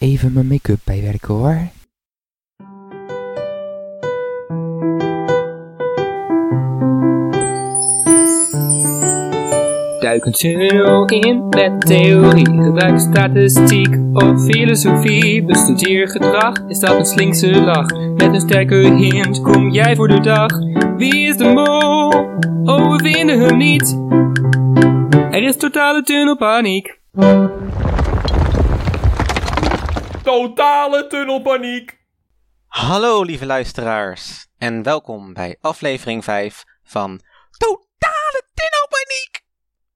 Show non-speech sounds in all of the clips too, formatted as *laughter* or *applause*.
even mijn make-up bijwerken hoor. Duik een tunnel in met theorie. Gebruik statistiek of filosofie. Bestudeer gedrag, is dat een slinkse lach? Met een sterke hint kom jij voor de dag. Wie is de mol? Oh, we vinden hem niet. Er is totale tunnelpaniek. Totale tunnelpaniek. Hallo lieve luisteraars en welkom bij aflevering 5 van Totale Tunnelpaniek.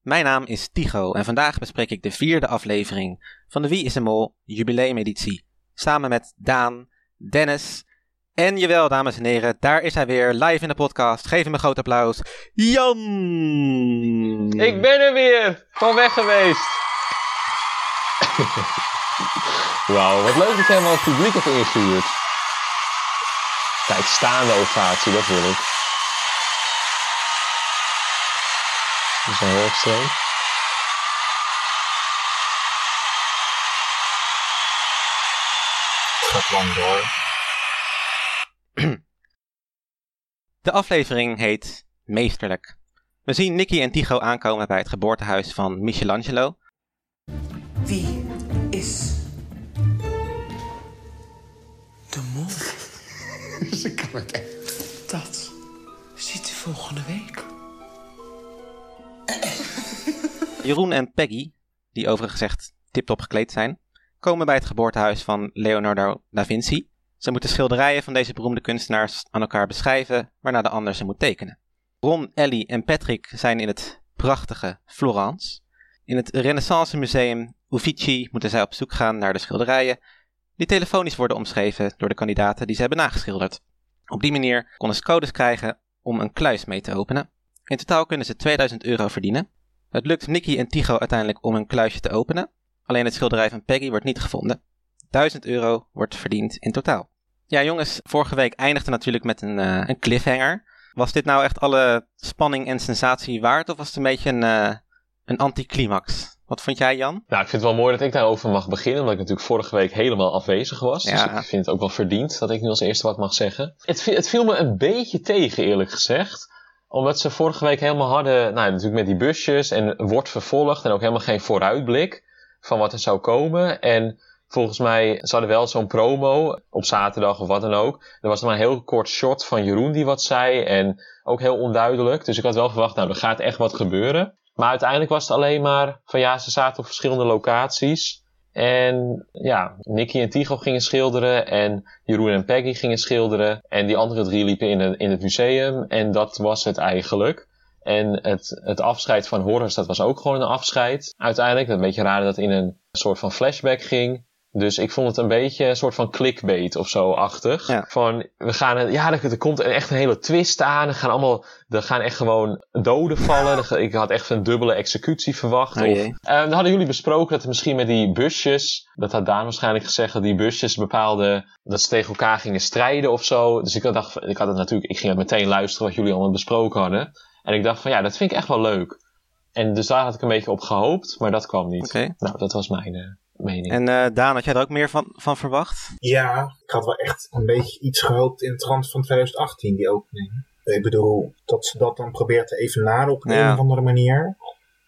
Mijn naam is Tigo en vandaag bespreek ik de vierde aflevering van de Wie is de Mol jubileumeditie. Samen met Daan, Dennis en jawel dames en heren, daar is hij weer live in de podcast. Geef hem een groot applaus. Jan! Ik ben er weer. Van weg geweest. *laughs* Wauw, wat leuk dat jij helemaal het publiek hebt ingestuurd. Kijk, staande ovatie, dat wil ik. Dat is een heel extreem. gaat lang door. *clears throat* De aflevering heet Meesterlijk. We zien Nicky en Tycho aankomen bij het geboortehuis van Michelangelo. Wie *laughs* Ze kan het echt. Dat ziet u volgende week. *laughs* Jeroen en Peggy, die overigens echt tip-top gekleed zijn, komen bij het geboortehuis van Leonardo da Vinci. Ze moeten schilderijen van deze beroemde kunstenaars aan elkaar beschrijven, waarna de ander ze moet tekenen. Ron, Ellie en Patrick zijn in het prachtige Florence. In het Renaissance Museum Uffizi moeten zij op zoek gaan naar de schilderijen, die telefonisch worden omschreven door de kandidaten die ze hebben nageschilderd. Op die manier konden ze codes krijgen om een kluis mee te openen. In totaal kunnen ze 2000 euro verdienen. Het lukt Nicky en Tycho uiteindelijk om een kluisje te openen. Alleen het schilderij van Peggy wordt niet gevonden. 1000 euro wordt verdiend in totaal. Ja, jongens, vorige week eindigde natuurlijk met een, eh, een cliffhanger. Was dit nou echt alle spanning en sensatie waard, of was het een beetje een, eh, een anticlimax? Wat vond jij, Jan? Nou, ik vind het wel mooi dat ik daarover mag beginnen, omdat ik natuurlijk vorige week helemaal afwezig was. Dus Ja. ik vind het ook wel verdiend dat ik nu als eerste wat mag zeggen. Het, het viel me een beetje tegen, eerlijk gezegd. Omdat ze vorige week helemaal hadden, nou natuurlijk met die busjes en wordt vervolgd en ook helemaal geen vooruitblik van wat er zou komen. En volgens mij, ze hadden wel zo'n promo op zaterdag of wat dan ook. Er was maar een heel kort shot van Jeroen die wat zei en ook heel onduidelijk. Dus ik had wel verwacht, nou er gaat echt wat gebeuren. Maar uiteindelijk was het alleen maar van ja, ze zaten op verschillende locaties. En ja, Nicky en Tycho gingen schilderen en Jeroen en Peggy gingen schilderen. En die andere drie liepen in, in het museum en dat was het eigenlijk. En het, het afscheid van Horus, dat was ook gewoon een afscheid. Uiteindelijk, een beetje raar dat in een soort van flashback ging. Dus ik vond het een beetje een soort van clickbait of zo-achtig. Ja. Van, we gaan, ja, er, er komt echt een hele twist aan. Er gaan allemaal, er gaan echt gewoon doden vallen. Ik had echt een dubbele executie verwacht. Oh of, eh, dan hadden jullie besproken dat er misschien met die busjes, dat had Daan waarschijnlijk gezegd, dat die busjes bepaalde, dat ze tegen elkaar gingen strijden of zo. Dus ik dacht, ik had het natuurlijk, ik ging het meteen luisteren wat jullie allemaal besproken hadden. En ik dacht van ja, dat vind ik echt wel leuk. En dus daar had ik een beetje op gehoopt, maar dat kwam niet. Nou, dat was mijn eh, mening. En eh, Daan, had jij er ook meer van, van verwacht? Ja, ik had wel echt een beetje iets gehoopt in het trant van 2018, die opening. Ik bedoel, dat ze dat dan probeert te evenaren op een Ja. of andere manier.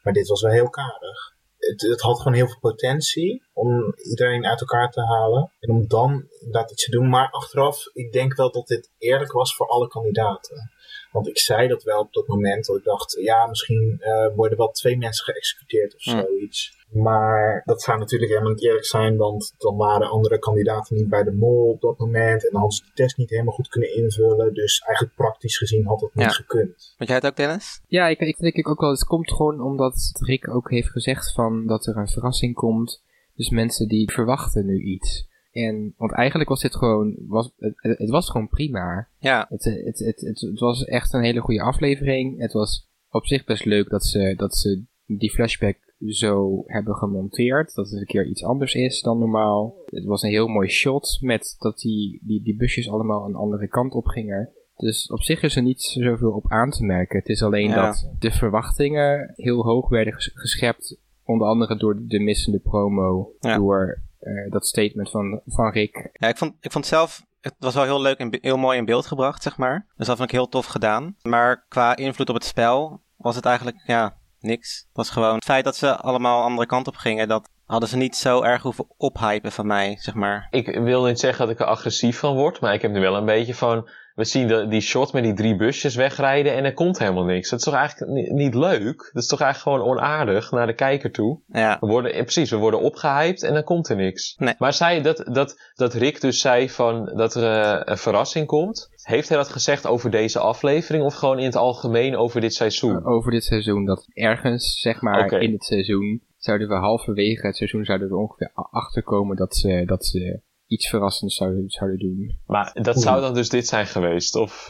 Maar dit was wel heel karig. Het, het had gewoon heel veel potentie om iedereen uit elkaar te halen. En om dan inderdaad iets te doen. Maar achteraf, ik denk wel dat dit eerlijk was voor alle kandidaten. Want ik zei dat wel op dat moment. Dat ik dacht, ja, misschien eh, worden wel twee mensen geëxecuteerd of Hm. zoiets. Maar dat zou natuurlijk helemaal niet eerlijk zijn. Want dan waren andere kandidaten niet bij de mol op dat moment. En dan hadden ze de test niet helemaal goed kunnen invullen. Dus eigenlijk praktisch gezien had het niet Ja. gekund. Vond jij het ook, Dennis? Ja, ik, ik denk ik ook wel. Het komt gewoon omdat Rick ook heeft gezegd van dat er een verrassing komt. Dus mensen die verwachten nu iets. En, want eigenlijk was dit gewoon, was, het, het was gewoon prima. Ja, Het, het, het, het, het was echt een hele goede aflevering. Het was op zich best leuk dat ze, dat ze die flashback zo hebben gemonteerd. Dat het een keer iets anders is dan normaal. Het was een heel mooi shot met dat die, die, die busjes allemaal een andere kant op gingen. Dus op zich is er niet zoveel op aan te merken. Het is alleen Ja. dat de verwachtingen heel hoog werden ges- geschept. Onder andere door de missende promo. Ja. Door eh, dat statement van, van Rick. Ja, ik vond, ik vond zelf, het was wel heel leuk en heel mooi in beeld gebracht, zeg maar. Dus dat vond ik heel tof gedaan. Maar qua invloed op het spel was het eigenlijk, ja, niks. Het was gewoon het feit dat ze allemaal andere kant op gingen, dat hadden ze niet zo erg hoeven ophypen van mij, zeg maar. Ik wil niet zeggen dat ik er agressief van word, maar ik heb nu wel een beetje van... We zien de, die shot met die drie busjes wegrijden en er komt helemaal niks. Dat is toch eigenlijk ni- niet leuk? Dat is toch eigenlijk gewoon onaardig naar de kijker toe? Ja, We worden, eh, precies, we worden opgehyped en dan komt er niks. Nee. Maar zei dat, dat, dat Rick dus zei van dat er eh, een verrassing komt. Heeft hij dat gezegd over deze aflevering of gewoon in het algemeen over dit seizoen? over dit seizoen. Dat ergens, zeg maar, in het seizoen, zouden we halverwege het seizoen zouden we er ongeveer achterkomen dat ze, dat ze iets verrassends zouden, zouden doen. Maar dat zou dan dus dit zijn geweest, of?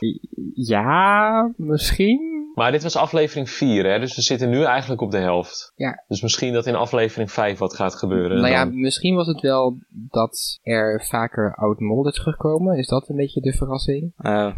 Ja, misschien. Maar dit was aflevering 4, hè? Dus we zitten nu eigenlijk op de helft. Ja. Dus misschien dat in aflevering 5 wat gaat gebeuren. nou ja, dan. misschien was het wel dat er vaker oud molden terugkomen. Is dat een beetje de verrassing? eh, *laughs*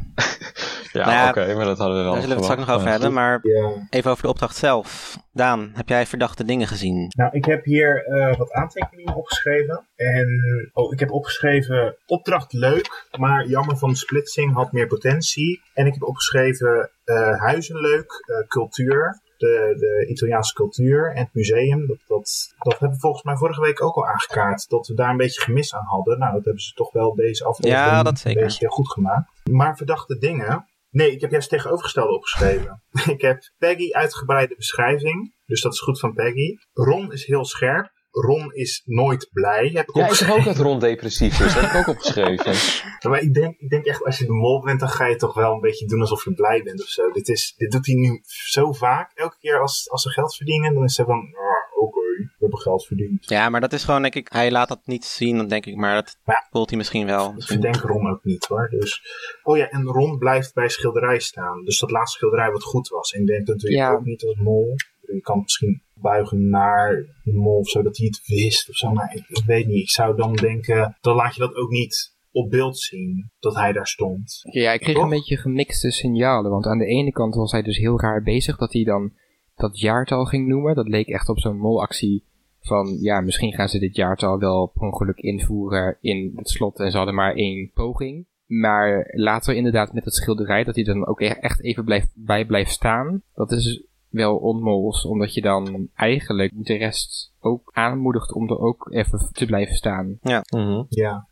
ja, nou ja, oké, maar dat hadden we wel daar zullen we het straks nog over hebben. Maar Ja. even over de opdracht zelf. Daan, heb jij verdachte dingen gezien? Nou, ik heb hier eh, wat aantekeningen opgeschreven. En oh, ik heb opgeschreven opdracht leuk, maar jammer van de splitsing had meer potentie. En ik heb opgeschreven huizen leuk, eh, cultuur, de, de Italiaanse cultuur en het museum. Dat, dat, dat hebben we volgens mij vorige week ook al aangekaart, dat we daar een beetje gemis aan hadden. Nou, dat hebben ze toch wel deze aflevering Ja, dat zeker. een beetje goed gemaakt. Maar verdachte dingen, Nee, ik heb juist tegenovergestelde opgeschreven. *laughs* ik heb Peggy uitgebreide beschrijving. Dus dat is goed van Peggy. Ron is heel scherp. Ron is nooit blij. Heb ik Ja, ik zeg ook dat Ron depressief is. Dat heb ik ook opgeschreven. *laughs* Maar ik denk, ik denk echt, als je de mol bent, dan ga je toch wel een beetje doen alsof je blij bent of zo. Dit, is, dit doet hij nu zo vaak. Elke keer als, als ze geld verdienen, dan is hij van, ah, oké, we hebben geld verdiend. Ja, maar dat is gewoon, denk ik, hij laat dat niet zien, dan denk ik, maar dat Ja. voelt hij misschien wel. Ik verdenk Ron ook niet hoor. Dus, oh ja, en Ron blijft bij schilderij staan. Dus dat laatste schilderij wat goed was. En ik denk dat doe je Ja. ook niet als mol. Je kan misschien buigen naar de mol of zo, dat hij het wist of zo. Maar ik, ik weet niet. Ik zou dan denken, dan laat je dat ook niet op beeld zien, dat hij daar stond. Ja, ik kreeg Toch? een beetje gemixte signalen. Want aan de ene kant was hij dus heel raar bezig dat hij dan dat jaartal ging noemen. Dat leek echt op zo'n molactie van, ja, misschien gaan ze dit jaartal wel per ongeluk invoeren in het slot en ze hadden maar één poging. Maar later inderdaad met het schilderij, dat hij dan ook e- echt even blijft, bij blijft staan. Dat is wel onmols, omdat je dan eigenlijk de rest ook aanmoedigt om er ook even te blijven staan. Mhm. Ja.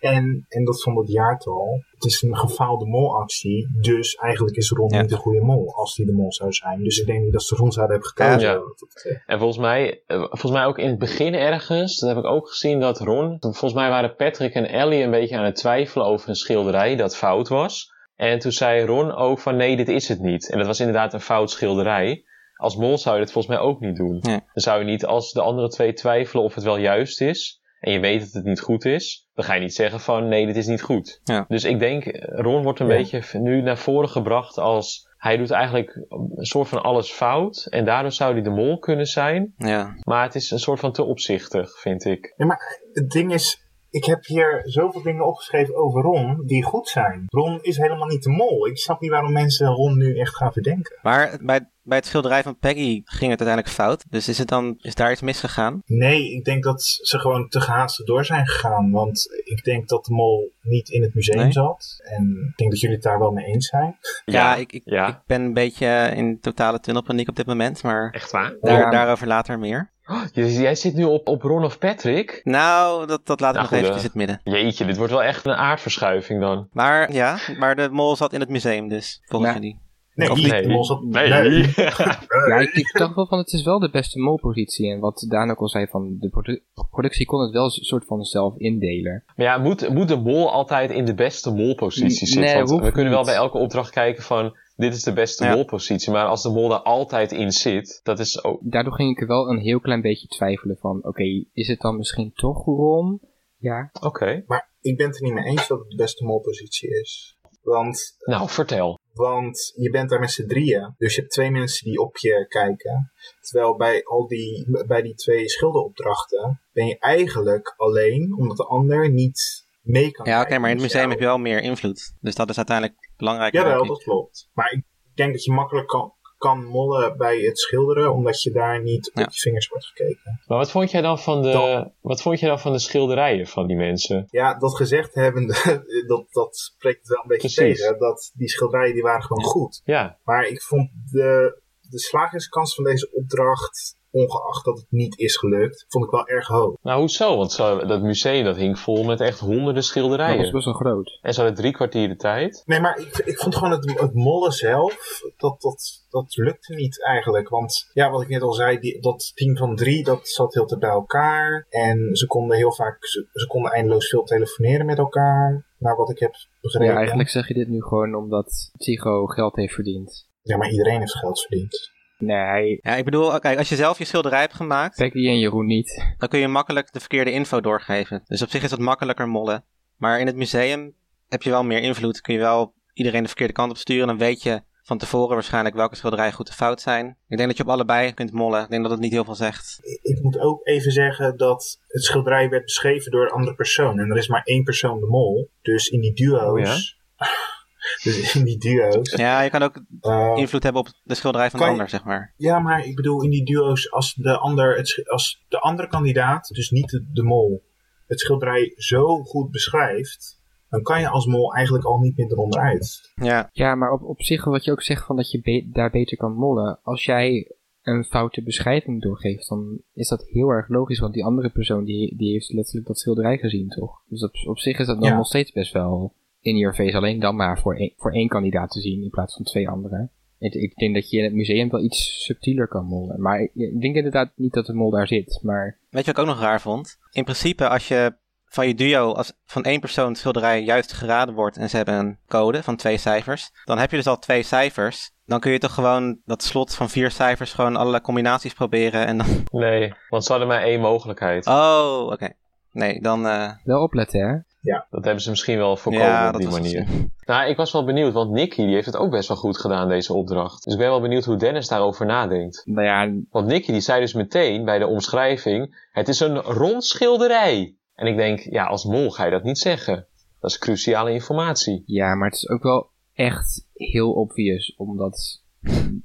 En, en dat van dat jaartal, het is een gefaalde molactie, dus eigenlijk is Ron Ja. niet de goede mol, als hij de mol zou zijn. Dus ik denk niet dat ze Ron zouden hebben gekozen. Ja. En volgens mij, eh, volgens mij ook in het begin ergens, dat heb ik ook gezien dat Ron, volgens mij waren Patrick en Ellie een beetje aan het twijfelen over een schilderij dat fout was. En toen zei Ron ook van nee, dit is het niet. En dat was inderdaad een fout schilderij. Als mol zou je dat volgens mij ook niet doen. Nee. Dan zou je niet, als de andere twee twijfelen of het wel juist is, en je weet dat het niet goed is, dan ga je niet zeggen van nee, dit is niet goed. Ja. Dus ik denk, eh, Ron wordt een Ja. beetje nu naar voren gebracht als hij doet eigenlijk een soort van alles fout. En daardoor zou hij de mol kunnen zijn. Ja, Maar het is een soort van te opzichtig, vind ik. Ja, maar het ding is, ik heb hier zoveel dingen opgeschreven over Ron die goed zijn. Ron is helemaal niet de mol. Ik snap niet waarom mensen Ron nu echt gaan verdenken. maar bij, bij het schilderij van Peggy ging het uiteindelijk fout. Dus is, het dan, is daar iets misgegaan? Nee, ik denk dat ze gewoon te gehaast door zijn gegaan. Want ik denk dat de mol niet in het museum Nee? zat. En ik denk dat jullie het daar wel mee eens zijn. Ja, ik, ik, ja. ik ben een beetje in totale tunnelpaniek op dit moment, maar Echt waar? daar, Ja. daarover later meer. Jij zit nu op, op Ron of Patrick? Nou, dat, dat laat ik Nou, nog eventjes eh. in het midden. Jeetje, dit wordt wel echt een aardverschuiving dan. Maar ja, maar de mol zat in het museum dus, volgens Ja. jullie. Nee, Of nee. De mol zat... *laughs* Nee. Ja, ik, ik dacht wel van het is wel de beste molpositie. En wat Daan ook al zei van de produ- productie kon het wel een soort van zelf indelen. Maar ja, moet, moet de mol altijd in de beste molpositie Nee, zitten? Want hoeft we kunnen wel bij elke opdracht kijken van... Dit is de beste Ja. molpositie. Maar als de mol daar altijd in zit, dat is ook... Daardoor ging ik er wel een heel klein beetje twijfelen van oké, is het dan misschien toch Ron? Ja. Oké. Maar ik ben het er niet mee eens dat het de beste molpositie is. Want Nou, vertel. Want je bent daar met z'n drieën. Dus je hebt twee mensen die op je kijken. Terwijl bij al die, bij die twee schilderopdrachten ben je eigenlijk alleen omdat de ander niet mee kan Ja, oké, maar in het museum heb je wel meer invloed. Dus dat is uiteindelijk belangrijk. Jawel, dat klopt. Maar ik denk dat je makkelijk kan, kan mollen bij het schilderen, omdat je daar niet Ja. op je vingers wordt gekeken. Maar wat vond jij dan van de, Dan- wat vond jij dan van de schilderijen van die mensen? Ja, dat gezegd hebbende, *laughs* dat, dat spreekt wel een beetje Precies. tegen. Dat die schilderijen die waren gewoon goed. Ja, Maar ik vond de, de slagingskans van deze opdracht, ongeacht dat het niet is gelukt, vond ik wel erg hoog. nou hoezo? Want zo, dat museum dat hing vol met echt honderden Dat was schilderijen. best wel groot. En ze hadden drie kwartier de tijd. Nee, maar ik, ik vond gewoon het, het mollen zelf, dat, dat, dat lukte niet eigenlijk. Want ja, wat ik net al zei, die, dat team van drie, dat zat heel te bij elkaar. En ze konden heel vaak, ze, ze konden eindeloos veel telefoneren met elkaar. Naar wat ik heb begrepen. Ja, eigenlijk zeg je dit nu gewoon omdat Tycho geld heeft verdiend. Ja, maar iedereen heeft geld verdiend. Nee, Ja, ik bedoel, kijk, als je zelf je schilderij hebt gemaakt, Becky en Jeroen niet. dan kun je makkelijk de verkeerde info doorgeven. Dus op zich is dat makkelijker mollen. Maar in het museum heb je wel meer invloed. Kun je wel iedereen de verkeerde kant op sturen. Dan weet je van tevoren waarschijnlijk welke schilderijen goed of fout zijn. Ik denk dat je op allebei kunt mollen. Ik denk dat het niet heel veel zegt. Ik moet ook even zeggen dat het schilderij werd beschreven door een andere persoon. En er is maar één persoon de mol. Dus in die duo's. *laughs* dus *laughs* in die duo's. Ja, je kan ook eh, invloed hebben op de schilderij van de ander, zeg maar. ja, maar ik bedoel in die duo's als de, ander, het, als de andere kandidaat, dus niet de, de mol, het schilderij zo goed beschrijft. Dan kan je als mol eigenlijk al niet meer eronder uit. Ja, Ja, maar op, op zich wat je ook zegt van dat je be- daar beter kan mollen. Als jij een foute beschrijving doorgeeft, dan is dat heel erg logisch. Want die andere persoon die, die heeft letterlijk dat schilderij gezien, toch? Dus op, op zich is dat dan Ja. nog steeds best wel in your face. Alleen dan maar voor één, voor één kandidaat te zien in plaats van twee anderen. Ik, ik denk dat je in het museum wel iets subtieler kan mollen. Maar ik, ik denk inderdaad niet dat de mol daar zit. Maar weet je wat ik ook nog raar vond? In principe, als je van je duo, als van één persoon het schilderij juist geraden wordt en ze hebben een code van twee cijfers, dan heb je dus al twee cijfers. Dan kun je toch gewoon dat slot van vier cijfers gewoon allerlei combinaties proberen en dan... Nee, want ze hadden maar één mogelijkheid. Oh, oké. Nee, dan... eh, wel opletten, hè? Dat hebben ze misschien wel voorkomen ja, op die manier. misschien- *laughs* Nou, ik was wel benieuwd, want Nicky die heeft het ook best wel goed gedaan, deze opdracht. Dus ik ben wel benieuwd hoe Dennis daarover nadenkt. Nou ja, Want Nicky die zei dus meteen bij de omschrijving, het is een rond schilderij. En ik denk, ja, als mol ga je dat niet zeggen. Dat is cruciale informatie. ja, maar het is ook wel echt heel obvious om dat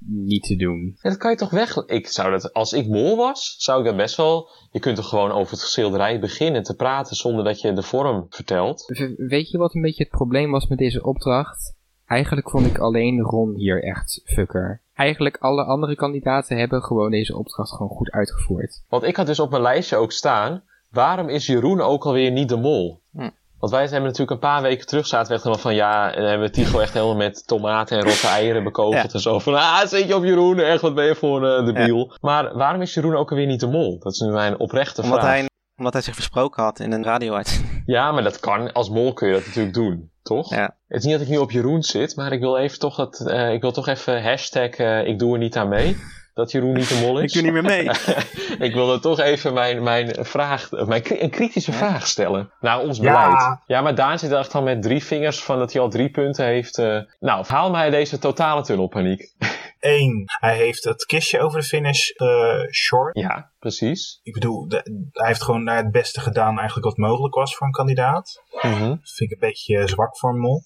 niet te doen. Ja, dat kan je toch weg... Ik zou dat, als ik mol was, zou ik dat best wel... Je kunt toch gewoon over het schilderij beginnen te praten zonder dat je de vorm vertelt. V- Weet je wat een beetje het probleem was met deze opdracht? Eigenlijk vond ik alleen Ron hier echt fucker. Eigenlijk alle andere kandidaten hebben gewoon deze opdracht gewoon goed uitgevoerd. Want ik had dus op mijn lijstje ook staan... Waarom is Jeroen ook alweer niet de mol? Hm. Want wij hebben natuurlijk een paar weken terug zaten we echt helemaal van ja, en dan hebben we Tigo echt helemaal met tomaten en rotte eieren bekogeld Ja. en zo. Van ah, zit je op Jeroen, echt wat ben je voor een debiel. Maar waarom is Jeroen ook alweer niet de mol? Dat is nu mijn oprechte Omdat vraag. hij, omdat hij zich versproken had in een radio *laughs* Ja, maar dat kan, als mol kun je dat natuurlijk doen, toch? Ja. Het is niet dat ik nu op Jeroen zit, maar ik wil even toch dat, eh, ik wil toch even hashtag eh, ik doe er niet aan mee. Dat Jeroen niet de mol is. Ik doe niet meer mee. *laughs* ik wilde toch even mijn, mijn vraag, mijn, een kritische vraag stellen naar ons Ja. beleid. Ja, maar Daan zit echt al met drie vingers van dat hij al drie punten heeft. eh. nou, haal mij deze totale tunnelpaniek. *laughs* Eén, hij heeft het kistje over de finish eh short. ja, precies. Ik bedoel, de- hij heeft gewoon het beste gedaan eigenlijk wat mogelijk was voor een kandidaat. Mhm. Dat vind ik een beetje zwak voor een mol.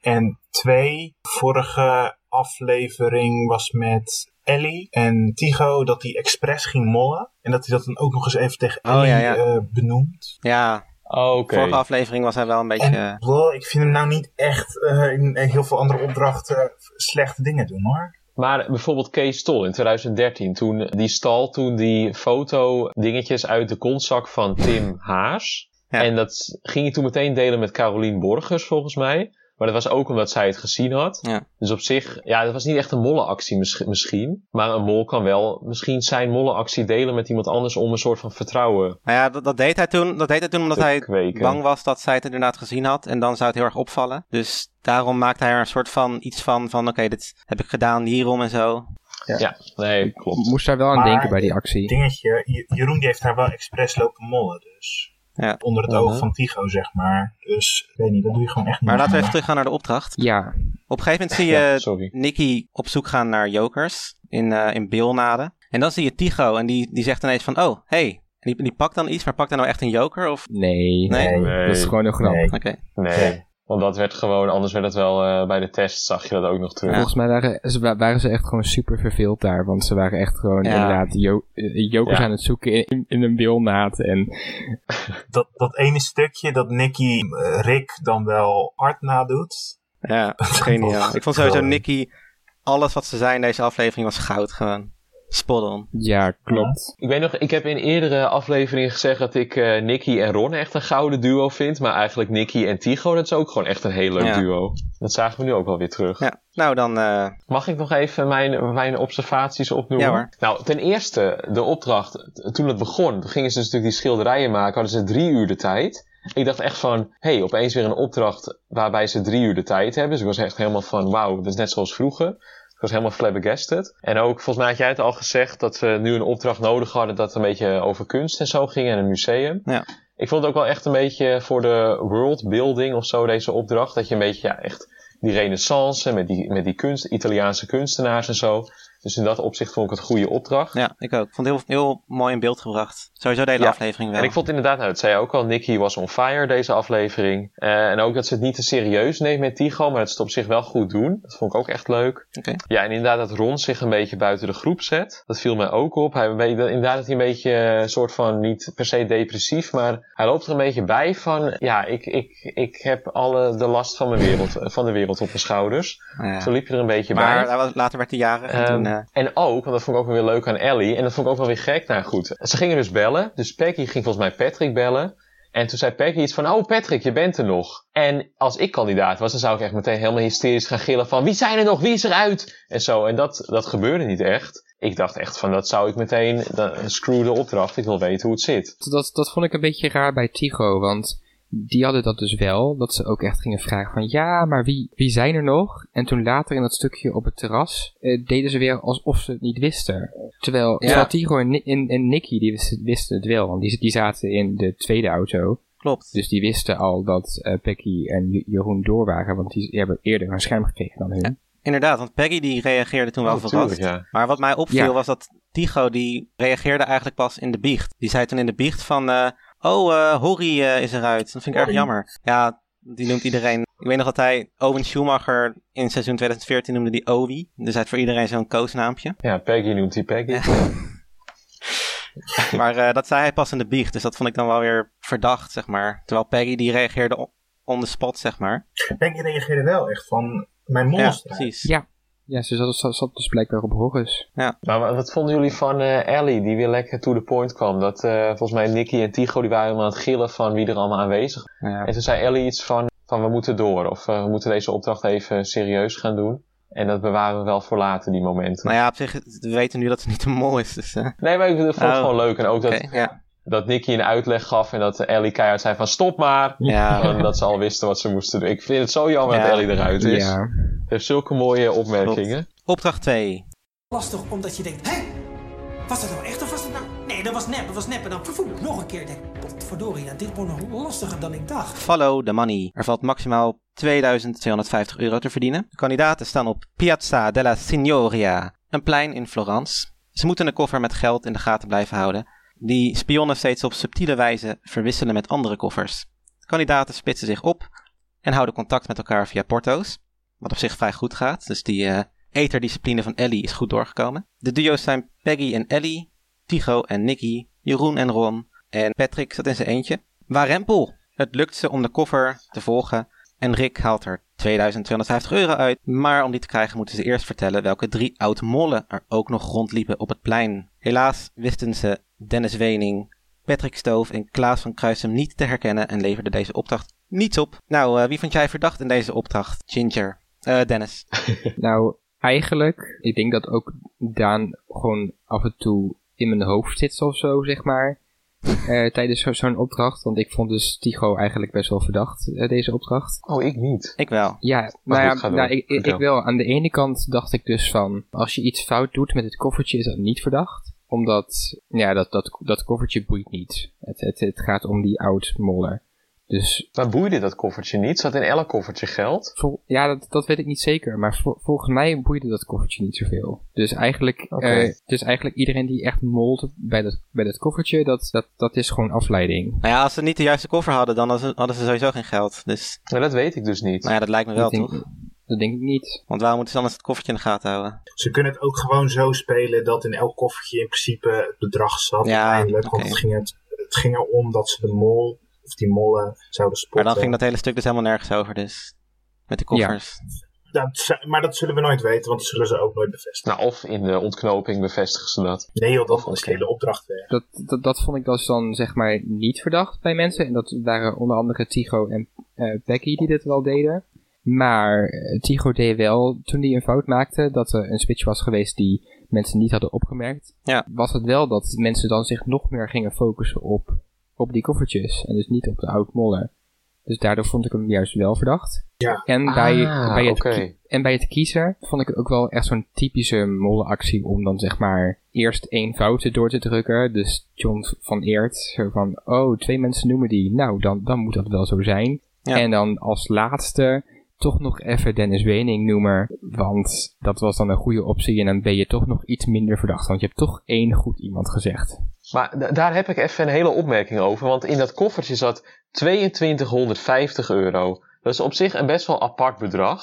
En twee, vorige aflevering was met Ellie en Tigo dat hij expres ging mollen. En dat hij dat dan ook nog eens even tegen Oh, Ellie ja, ja. eh, benoemt. Ja, Oké. vorige aflevering was hij wel een beetje... En ik vind hem nou niet echt eh, in heel veel andere opdrachten slechte dingen doen hoor. Maar bijvoorbeeld Kees Tol in 2013, toen die stal toen die foto dingetjes uit de kontzak van Tim Haas. Ja. En dat ging hij toen meteen delen met Carolien Borgers volgens mij. Maar dat was ook omdat zij het gezien had. Ja. Dus op zich, ja, dat was niet echt een mollenactie mis- misschien. Maar een mol kan wel misschien zijn mollenactie delen met iemand anders om een soort van vertrouwen Nou ja, dat, dat, deed hij toen, dat deed hij toen omdat hij kweken. bang was dat zij het inderdaad gezien had. En dan zou het heel erg opvallen. Dus daarom maakte hij er een soort van iets van, van oké, dit heb ik gedaan hierom en zo. Ja, nee, klopt. Moest daar wel aan Maar- denken bij die actie. Dingetje, Je- Jeroen die heeft daar wel expres lopen mollen dus. Ja. Onder het oog van Tigo zeg maar. Dus ik weet niet, dat doe je gewoon echt niet. Maar laten we even teruggaan naar de opdracht. Ja, Op een gegeven moment zie je Ja. Nicky op zoek gaan naar jokers in, eh in Beelnaden. En dan zie je Tigo en die, die zegt ineens van, oh, hey. En die, die pakt dan iets, maar pakt hij nou echt een joker? Of... nee. Nee? Nee. Dat is gewoon een grap. Nee. Oké. Nee. Want dat werd gewoon, anders werd het wel eh, bij de test, zag je dat ook nog terug. Volgens mij waren ze, wa- waren ze echt gewoon super verveeld daar. Want ze waren echt gewoon Ja. inderdaad jo eh, jokers Ja. aan het zoeken in, in een wilnaad. En *laughs* Dat, dat ene stukje dat Nicky eh, Rick dan wel hard nadoet. Ja, *laughs* geniaal. Ik vond sowieso. Nicky, alles wat ze zei in deze aflevering was goud gewoon. Spot on. ja, klopt. Ik weet nog, ik heb in eerdere afleveringen gezegd dat ik eh Nicky en Ron echt een gouden duo vind. Maar eigenlijk Nicky en Tigo, dat is ook gewoon echt een heel leuk Ja. duo. Dat zagen we nu ook wel weer terug. Ja. Nou, dan eh, Mag ik nog even mijn, mijn observaties opnoemen? Ja, hoor. Nou, ten eerste, de opdracht, toen het begon, toen gingen ze dus natuurlijk die schilderijen maken, hadden ze drie uur de tijd. Ik dacht echt van, hé, hey, opeens weer een opdracht waarbij ze drie uur de tijd hebben. Dus ik was echt helemaal van, wauw, dat is net zoals vroeger. Ik was helemaal flabbergasted. En ook, volgens mij had jij het al gezegd, dat we nu een opdracht nodig hadden dat een beetje over kunst en zo ging en een museum. Ja. Ik vond het ook wel echt een beetje voor de worldbuilding of zo, deze opdracht. Dat je een beetje, ja, echt die renaissance met die, met die kunst, Italiaanse kunstenaars en zo. Dus in dat opzicht vond ik het een goede opdracht. ja, ik ook. Ik vond het heel, heel mooi in beeld gebracht. Sowieso de hele Ja. aflevering wel. En ik vond inderdaad, nou, dat zei je ook al, Nicky was on fire deze aflevering. Eh, en ook dat ze het niet te serieus neemt met Tigo, maar dat ze het op zich wel goed doen. Dat vond ik ook echt leuk. Ja, en inderdaad dat Ron zich een beetje buiten de groep zet. Dat viel mij ook op. Hij, weet- inderdaad dat hij een beetje een soort van, niet per se depressief, maar hij loopt er een beetje bij van, ja, ik, ik, ik heb alle de last van, mijn wereld, van de wereld op mijn schouders. Ja. Zo liep je er een beetje Maar bij. was- later werd hij jarig en Ehm, toen... En ook, want dat vond ik ook wel weer leuk aan Ellie. En dat vond ik ook wel weer gek. Nou goed, ze gingen dus bellen. Dus Peggy ging volgens mij Patrick bellen. En toen zei Peggy iets van, oh Patrick, je bent er nog. En als ik kandidaat was, dan zou ik echt meteen helemaal hysterisch gaan gillen van, wie zijn er nog, wie is eruit? En zo, en dat, dat gebeurde niet echt. Ik dacht echt van, dat zou ik meteen, dan, screw de opdracht, ik wil weten hoe het zit. Dat, dat vond ik een beetje raar bij Tigo, want die hadden dat dus wel. Dat ze ook echt gingen vragen van, ja, maar wie, wie zijn er nog? En toen later in dat stukje op het terras eh, deden ze weer alsof ze het niet wisten. Terwijl, Ja. Tigo en, en, en Nicky, die wisten, wisten het wel, want die, die zaten in de tweede auto. klopt. Dus die wisten al dat eh Becky en Jeroen door waren, want die hebben eerder een scherm gekregen dan hun. Inderdaad, want Peggy die reageerde toen wel Oh, verrast. tuurlijk, ja. Maar wat mij opviel Ja. was dat Tigo die reageerde eigenlijk pas in de biecht. Die zei toen in de biecht van, eh, oh, eh Horry eh, is eruit. Dat vind ik erg jammer. Ja, die noemt iedereen. Ik weet nog dat hij Owen Schumacher in seizoen 2014 noemde die Owie. Dus hij had voor iedereen zo'n koosnaampje. Ja, Peggy noemt hij Peggy. *laughs* Maar eh, dat zei hij pas in de biecht. Dus dat vond ik dan wel weer verdacht, zeg maar. Terwijl Peggy die reageerde on, on the spot, zeg maar. Peggy reageerde wel echt van, mijn mond Ja, precies. Ja. Ja, ze zat, zat, zat dus blijkbaar op Horus. Maar wat, wat vonden jullie van eh, Ellie, die weer lekker to the point kwam? Dat eh, volgens mij Nicky en Tigo, die waren helemaal aan het gillen van wie er allemaal aanwezig Ja. En toen zei Ellie iets van, van we moeten door. Of eh, we moeten deze opdracht even serieus gaan doen. En dat bewaren we wel voor later, die momenten. Nou ja, op zich, we weten nu dat ze niet te mol is. Dus, eh, Nee, maar ik vond het Oh. gewoon leuk. En ook dat, oké, ja. Dat Nicky een uitleg gaf en dat Ellie keihard zei van stop maar. Ja, En dat ze al wisten wat ze moesten doen. Ik vind het zo jammer Ja. dat Ellie eruit is. Ja. Heeft zulke mooie opmerkingen. Opdracht 2. Lastig omdat je denkt, hé, was dat nou echt of was dat nou... Nee, dat was nep, dat was nep. En dan vervoer, nog een keer. Denk, potverdorie, ja, dit wordt nog lastiger dan ik dacht. Follow the money. Er valt maximaal 2250 euro te verdienen. De kandidaten staan op Piazza della Signoria, een plein in Florence. Ze moeten een koffer met geld in de gaten blijven houden, die spionnen steeds op subtiele wijze verwisselen met andere koffers. Kandidaten splitsen zich op en houden contact met elkaar via porto's, wat op zich vrij goed gaat, dus die eh eterdiscipline van Ellie is goed doorgekomen. De duo's zijn Peggy en Ellie, Tigo en Nicky, Jeroen en Ron en Patrick zat in zijn eentje. Warempel! Het lukt ze om de koffer te volgen en Rick haalt er 2250 euro uit. Maar om die te krijgen moeten ze eerst vertellen welke drie oud-mollen er ook nog rondliepen op het plein. Helaas wisten ze Dennis Wening, Patrick Stoof en Klaas van Kruisem niet te herkennen en leverden deze opdracht niets op. Nou, eh, wie vond jij verdacht in deze opdracht? Ginger. Eh, Dennis. *laughs* Nou, eigenlijk, ik denk dat ook Daan gewoon af en toe in mijn hoofd zit of zo, zeg maar. *laughs* eh, tijdens zo- zo'n opdracht. Want ik vond dus Tigo eigenlijk best wel verdacht, eh, deze opdracht. Oh, ik niet. Ik wel. Ja, nou ja, door. nou, ik, ik, ik wel. Aan de ene kant dacht ik dus van, als je iets fout doet met het koffertje, is dat niet verdacht. Omdat, ja, dat, dat, dat koffertje boeit niet. Het, het, het gaat om die oud-mollen. Dus Maar boeide dat koffertje niet? Zat in elk koffertje geld? vol- ja, dat, dat weet ik niet zeker. Maar vol- volgens mij boeide dat koffertje niet zoveel. Dus eigenlijk, Oké. eh, dus eigenlijk iedereen die echt molt bij dat, bij dat koffertje, dat, dat, dat is gewoon afleiding. Nou ja, als ze niet de juiste koffer hadden, dan hadden ze, hadden ze sowieso geen geld. Dus, Nou, dat weet ik dus niet. nou ja, dat lijkt me wel, denk, toch? Dat denk ik niet. Want waarom moeten ze anders het koffertje in de gaten houden? Ze kunnen het ook gewoon zo spelen dat in elk koffertje in principe het bedrag zat Ja, uiteindelijk. Want het ging, het, het ging erom dat ze de mol, of die mollen, zouden spotten. Maar dan ging dat hele stuk dus helemaal nergens over, dus. Met de koffers. Dat z- maar dat zullen we nooit weten, want dat zullen ze ook nooit bevestigen. Nou, of in de ontknoping bevestigen ze dat. Nee joh, dat was de hele opdracht weg. Dat, dat, dat vond ik dus dan zeg maar niet verdacht bij mensen. En dat waren onder andere Tigo en eh Becky die dit wel deden. Maar eh, Tigo deed wel, toen hij een fout maakte, dat er een switch was geweest die mensen niet hadden opgemerkt. Ja. Was het wel dat mensen dan zich nog meer gingen focussen op, op die koffertjes. En dus niet op de oud-mollen. Dus daardoor vond ik hem juist wel verdacht. Ja. En bij, Ah, bij, het, en bij het kiezen vond ik het ook wel echt zo'n typische mollenactie om dan zeg maar eerst één fout door te drukken. Dus John van Eert, zo van, oh, twee mensen noemen die. Nou, dan, dan moet dat wel zo zijn. Ja. En dan als laatste toch nog even Dennis Wening noemen. Want dat was dan een goede optie en dan ben je toch nog iets minder verdacht. Want je hebt toch één goed iemand gezegd. Maar da- daar heb ik even een hele opmerking over. Want in dat koffertje zat 2250 euro. Dat is op zich een best wel apart bedrag.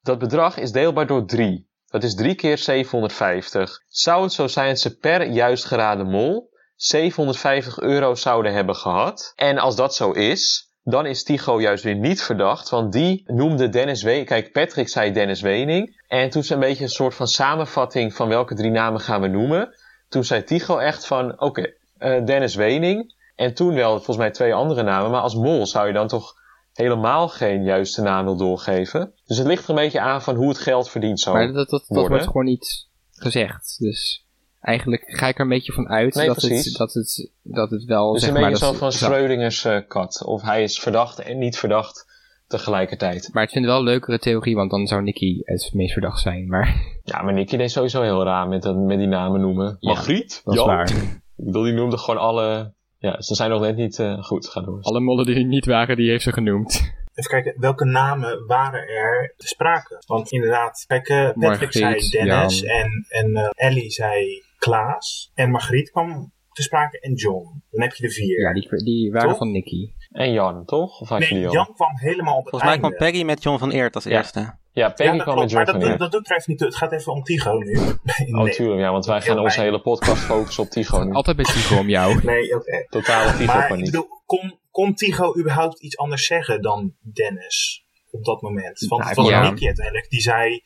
Dat bedrag is deelbaar door 3. Dat is 3 keer 750. Zou het zo zijn dat ze per juist geraden mol 750 euro zouden hebben gehad? En als dat zo is, dan is Tigo juist weer niet verdacht. Want die noemde Dennis Wening. Kijk, Patrick zei Dennis Wening. En toen ze een beetje een soort van samenvatting van welke drie namen gaan we noemen. Toen zei Tigo echt van, oké, eh, Dennis Wening. En toen wel volgens mij twee andere namen. Maar als mol zou je dan toch helemaal geen juiste naam wil doorgeven. Dus het ligt er een beetje aan van hoe het geld verdiend zou maar dat, dat, dat wordt gewoon niet gezegd. Dus eigenlijk ga ik er een beetje van uit Nee, dat, precies. het, dat, het, dat het wel Dus zeg een maar... beetje zo van Schrödingers eh, kat. Of hij is verdacht en niet verdacht tegelijkertijd. Maar ik vind het wel een leukere theorie, want dan zou Nicky het meest verdacht zijn. Maar Ja, maar Nicky deed sowieso heel raar met, dat- met die namen noemen. Ja, Margriet? dat is Jan? waar. Ik bedoel, die noemde gewoon alle... Ja, ze zijn nog net niet eh, goed. Ga door. Alle mollen die er niet waren, die heeft ze genoemd. Even kijken, welke namen waren er te sprake? Want inderdaad, kijk, Patrick Margriet, zei Dennis Jan. en, en eh, Ellie zei Klaas. En Margriet kwam te sprake en John. Dan heb je de vier. Ja, die, die waren Toch? van Nicky. En Jan, toch? Of had je nee, die Jan? al? kwam helemaal op het Volgens mij einde. kwam Peggy met John van Eert als Ja. eerste. Ja, Peggy ja, dat kwam klopt, met maar John dat, van dat, Eert. dat doet er even niet toe. Het gaat even om Tigo nu. *laughs* Oh, nee, tuurlijk, ja, want wij gaan onze hele podcast focussen op Tigo nu. Altijd bij Tigo om jou. *laughs* nee oké. Totale Maar ik Tigo-paniek. bedoel, kon, kon Tigo überhaupt iets anders zeggen dan Dennis op dat moment? Want Nou, het was ja. Nicky uiteindelijk die zei...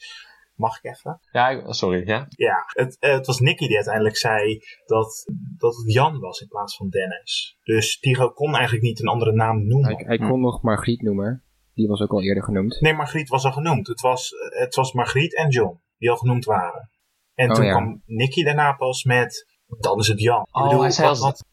Mag ik even? Ja, ik- sorry, ja? Ja, het, het was Nicky die uiteindelijk zei dat, dat het Jan was in plaats van Dennis. Dus Tigo kon eigenlijk niet een andere naam noemen. Hij, hij kon nog Margriet noemen. Die was ook al eerder genoemd. Nee, Margriet was al genoemd. Het was, het was Margriet en John die al genoemd waren. En Oh, toen ja. kwam Nicky daarna pas met, dan is het Jan. Ik Oh, bedoel, hij zei wat- als- wat-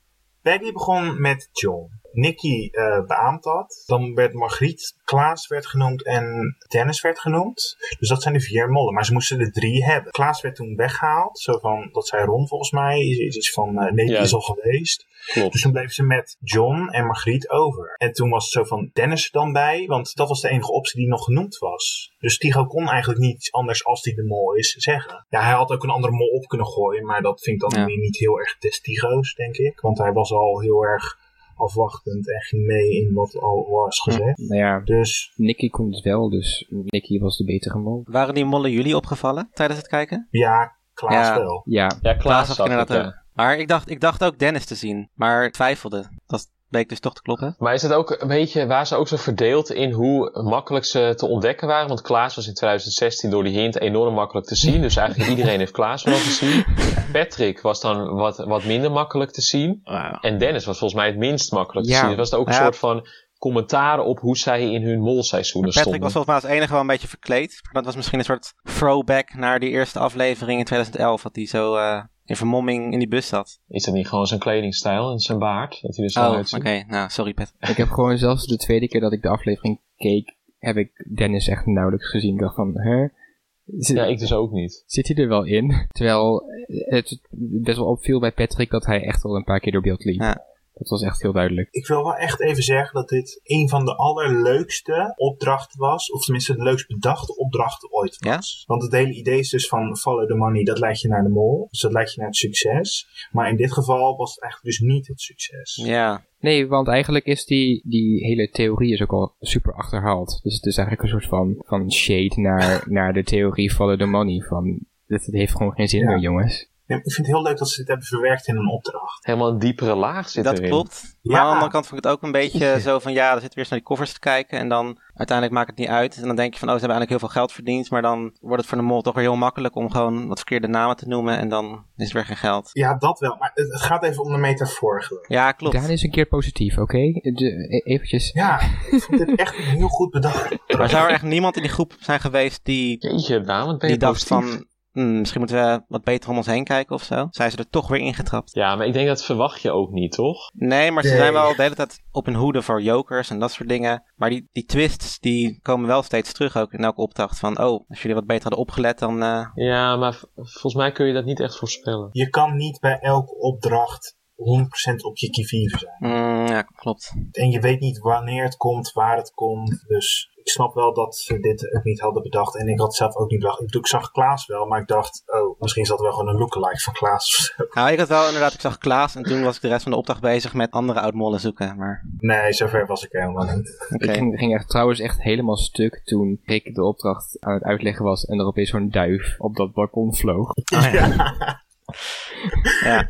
Peggy begon met John. Nicky eh beaamt dat. Dan werd Margriet, Klaas werd genoemd en Dennis werd genoemd. Dus dat zijn de vier mollen. Maar ze moesten er drie hebben. Klaas werd toen weggehaald. Zo van, dat zei Ron volgens mij. Is, is iets van, nee, Ja. is al geweest. Klopt. Dus toen bleven ze met John en Margriet over. En toen was het zo van Dennis er dan bij, want dat was de enige optie die nog genoemd was. Dus Tigo kon eigenlijk niet iets anders als die de mol is zeggen. Ja, hij had ook een andere mol op kunnen gooien, maar dat vind ik dan Ja. niet heel erg des Tigo's, denk ik. Want hij was al heel erg afwachtend en ging mee in wat al was gezegd. Nou ja, Dus Nicky kon het wel, dus Nicky was de betere mol. Waren die mollen jullie opgevallen tijdens het kijken? ja, Klaas Ja. wel. Ja, Ja, Klaas Klaas ik inderdaad ook. Maar ik dacht, ik dacht ook Dennis te zien, maar twijfelde. Dat bleek dus toch te kloppen. Maar is het ook een beetje, waren ze ook zo verdeeld in hoe makkelijk ze te ontdekken waren? Want Klaas was in 2016 door die hint enorm makkelijk te zien. Dus eigenlijk *laughs* iedereen heeft Klaas wel gezien. Patrick was dan wat, wat minder makkelijk te zien. En Dennis was volgens mij het minst makkelijk te Ja. zien. Het was ook een Ja. soort van commentaar op hoe zij in hun molseizoenen Patrick stonden. was volgens mij als enige wel een beetje verkleed. Maar dat was misschien een soort throwback naar die eerste aflevering in 2011. Dat hij zo eh, in vermomming in die bus zat. Is dat niet gewoon zijn kledingstijl en zijn baard? Dat hij er zo Oh, oké. Nou, sorry Pet. ik heb gewoon zelfs de tweede keer dat ik de aflevering keek, heb ik Dennis echt nauwelijks gezien. Ik dacht van, hè? Zit, Ja, ik dus ook niet. zit hij er wel in? Terwijl het best wel opviel bij Patrick dat hij echt wel een paar keer door beeld liep. Ja. Dat was echt heel duidelijk. Ik wil wel echt even zeggen dat dit een van de allerleukste opdrachten was. Of tenminste de leukst bedachte opdrachten ooit was. Want het hele idee is dus van follow the money, dat leidt je naar de mol. Dus dat leidt je naar het succes. Maar in dit geval was het eigenlijk dus niet het succes. Ja, Nee, want eigenlijk is die, die hele theorie is ook al super achterhaald. Dus het is eigenlijk een soort van, van shade naar, naar de theorie follow the money. Van, dit, het heeft gewoon geen zin Ja. meer, jongens. Ik vind het heel leuk dat ze dit hebben verwerkt in een opdracht. Helemaal een diepere laag zit dat erin. klopt. Ja. Maar aan de andere kant vond ik het ook een beetje zo van, ja, er zit weer eens naar die koffers te kijken. En dan uiteindelijk maakt het niet uit. En dan denk je van, oh, ze hebben eigenlijk heel veel geld verdiend. Maar dan wordt het voor de mol toch weer heel makkelijk om gewoon wat verkeerde namen te noemen. En dan is er weer geen geld. Ja, dat wel. Maar het, gaat even om de metafoor. geloof. Ja, klopt. Daan is een keer positief, oké? De- e- Eventjes. Ja, ik vond dit echt heel goed bedacht. Maar zou er echt niemand in die groep zijn geweest die, Jeetje, Daan, wat ben je die dacht positief. van, hmm, misschien moeten we wat beter om ons heen kijken of zo? Zijn ze er toch weer ingetrapt? Ja, maar ik denk dat verwacht je ook niet, toch? Nee, maar ze Nee. zijn wel de hele tijd op hun hoede voor jokers en dat soort dingen. Maar die, die twists, die komen wel steeds terug ook in elke opdracht. Van, oh, als jullie wat beter hadden opgelet, dan... eh, Ja, maar volgens mij kun je dat niet echt voorspellen. Je kan niet bij elke opdracht 100% op je kivive zijn. mm, ja, klopt. En je weet niet wanneer het komt, waar het komt. Dus ik snap wel dat ze dit ook niet hadden bedacht. En ik had zelf ook niet bedacht. Ik, bedoel, ik zag Klaas wel, maar ik dacht, oh, misschien is dat wel gewoon een lookalike van Klaas of zo. Nou, ik had wel inderdaad, ik zag Klaas en toen was ik de rest van de opdracht bezig met andere oudmollen zoeken. Maar Nee, zover was ik helemaal niet. Ik ging, ging echt, trouwens echt helemaal stuk toen Rick de opdracht aan het uitleggen was en er opeens zo'n duif op dat balkon vloog. Oh, *laughs* ja. ja.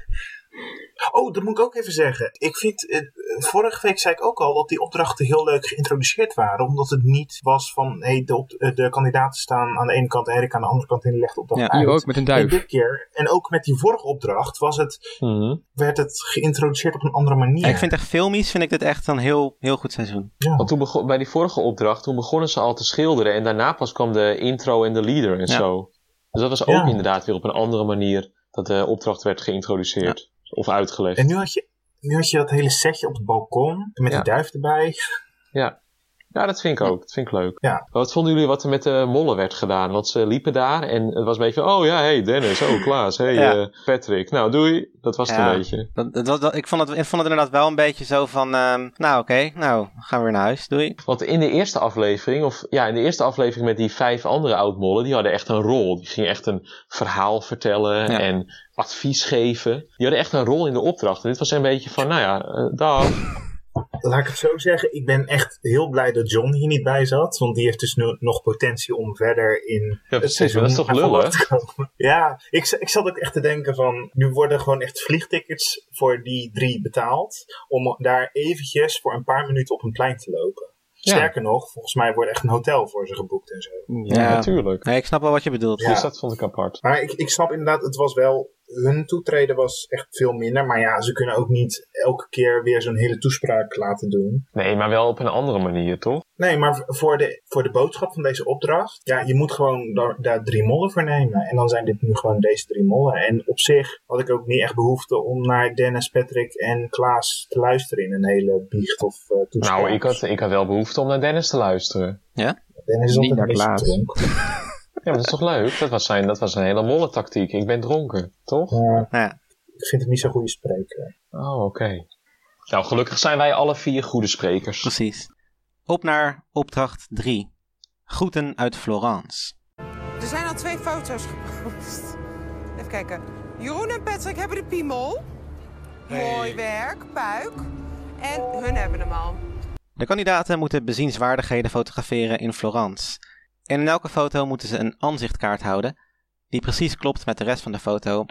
Oh, dat moet ik ook even zeggen. Ik vind, eh, vorige week zei ik ook al dat die opdrachten heel leuk geïntroduceerd waren. Omdat het niet was van, hey, de, eh, de kandidaten staan aan de ene kant en Erik aan de andere kant en die legt de opdracht Ja, uit. Hier ook met een En duif. dit keer, en ook met die vorige opdracht, was het, Mhm. werd het geïntroduceerd op een andere manier. Ik vind echt filmisch, vind ik dit echt een heel, heel goed seizoen. Ja. Want toen begon, bij die vorige opdracht, toen begonnen ze al te schilderen. En daarna pas kwam de intro en de leader en Ja. zo. Dus dat was ook Ja. inderdaad weer op een andere manier dat de opdracht werd geïntroduceerd. Of uitgelegd. En nu had, je, nu had je dat hele setje op het balkon, met Ja. die duif erbij. Ja. Ja, dat vind ik ook. Dat vind ik leuk. Ja. Wat vonden jullie wat er met de mollen werd gedaan? Want ze liepen daar en het was een beetje van... Oh ja, hey Dennis, oh Klaas, hey Ja. eh, Patrick. Nou, doei. Dat was het Ja. een beetje. Dat, dat, ik, vond het, ik vond het inderdaad wel een beetje zo van, ehm, nou oké, nou gaan we weer naar huis, doei. Want in de eerste aflevering, of ja, in de eerste aflevering met die vijf andere oudmollen, die hadden echt een rol. Die gingen echt een verhaal vertellen Ja. en advies geven. Die hadden echt een rol in de opdracht. En dit was een beetje van, nou ja, eh, dag. Laat ik het zo zeggen, ik ben echt heel blij dat John hier niet bij zat. Want die heeft dus nu nog potentie om verder in Ja, het precies. Dat is toch komen. Ja, ik, ik zat ook echt te denken van, nu worden gewoon echt vliegtickets voor die drie betaald. Om daar eventjes voor een paar minuten op een plein te lopen. Ja. Sterker nog, volgens mij wordt echt een hotel voor ze geboekt en zo. Ja, Ja. natuurlijk. Nee, ik snap wel wat je bedoelt. Ja. Dus dat vond ik apart. Maar ik, ik snap inderdaad, het was wel. Hun toetreden was echt veel minder. Maar ja, ze kunnen ook niet elke keer weer zo'n hele toespraak laten doen. Nee, maar wel op een andere manier, toch? Nee, maar voor de, voor de boodschap van deze opdracht. Ja, je moet gewoon daar, daar drie mollen voor nemen. En dan zijn dit nu gewoon deze drie mollen. En op zich had ik ook niet echt behoefte om naar Dennis, Patrick en Klaas te luisteren in een hele biecht of eh toespraak. Nou, ik had, ik had wel behoefte om naar Dennis te luisteren. Dennis is Niet altijd naar een beetje Klaas. *laughs* maar dat is toch leuk? Dat was, zijn, dat was een hele mollentactiek. Ik ben dronken, toch? Ja. ik vind het niet zo'n goede spreker. Oh, oké. Nou, gelukkig zijn wij alle vier goede sprekers. Precies. Op naar opdracht 3. Groeten uit Florence. Er zijn al twee foto's gepost. Even kijken. Jeroen en Patrick hebben de piemel. Mooi werk, puik. En hun hebben hem al. De kandidaten moeten bezienswaardigheden fotograferen in Florence. En in elke foto moeten ze een aanzichtkaart houden die precies klopt met de rest van de foto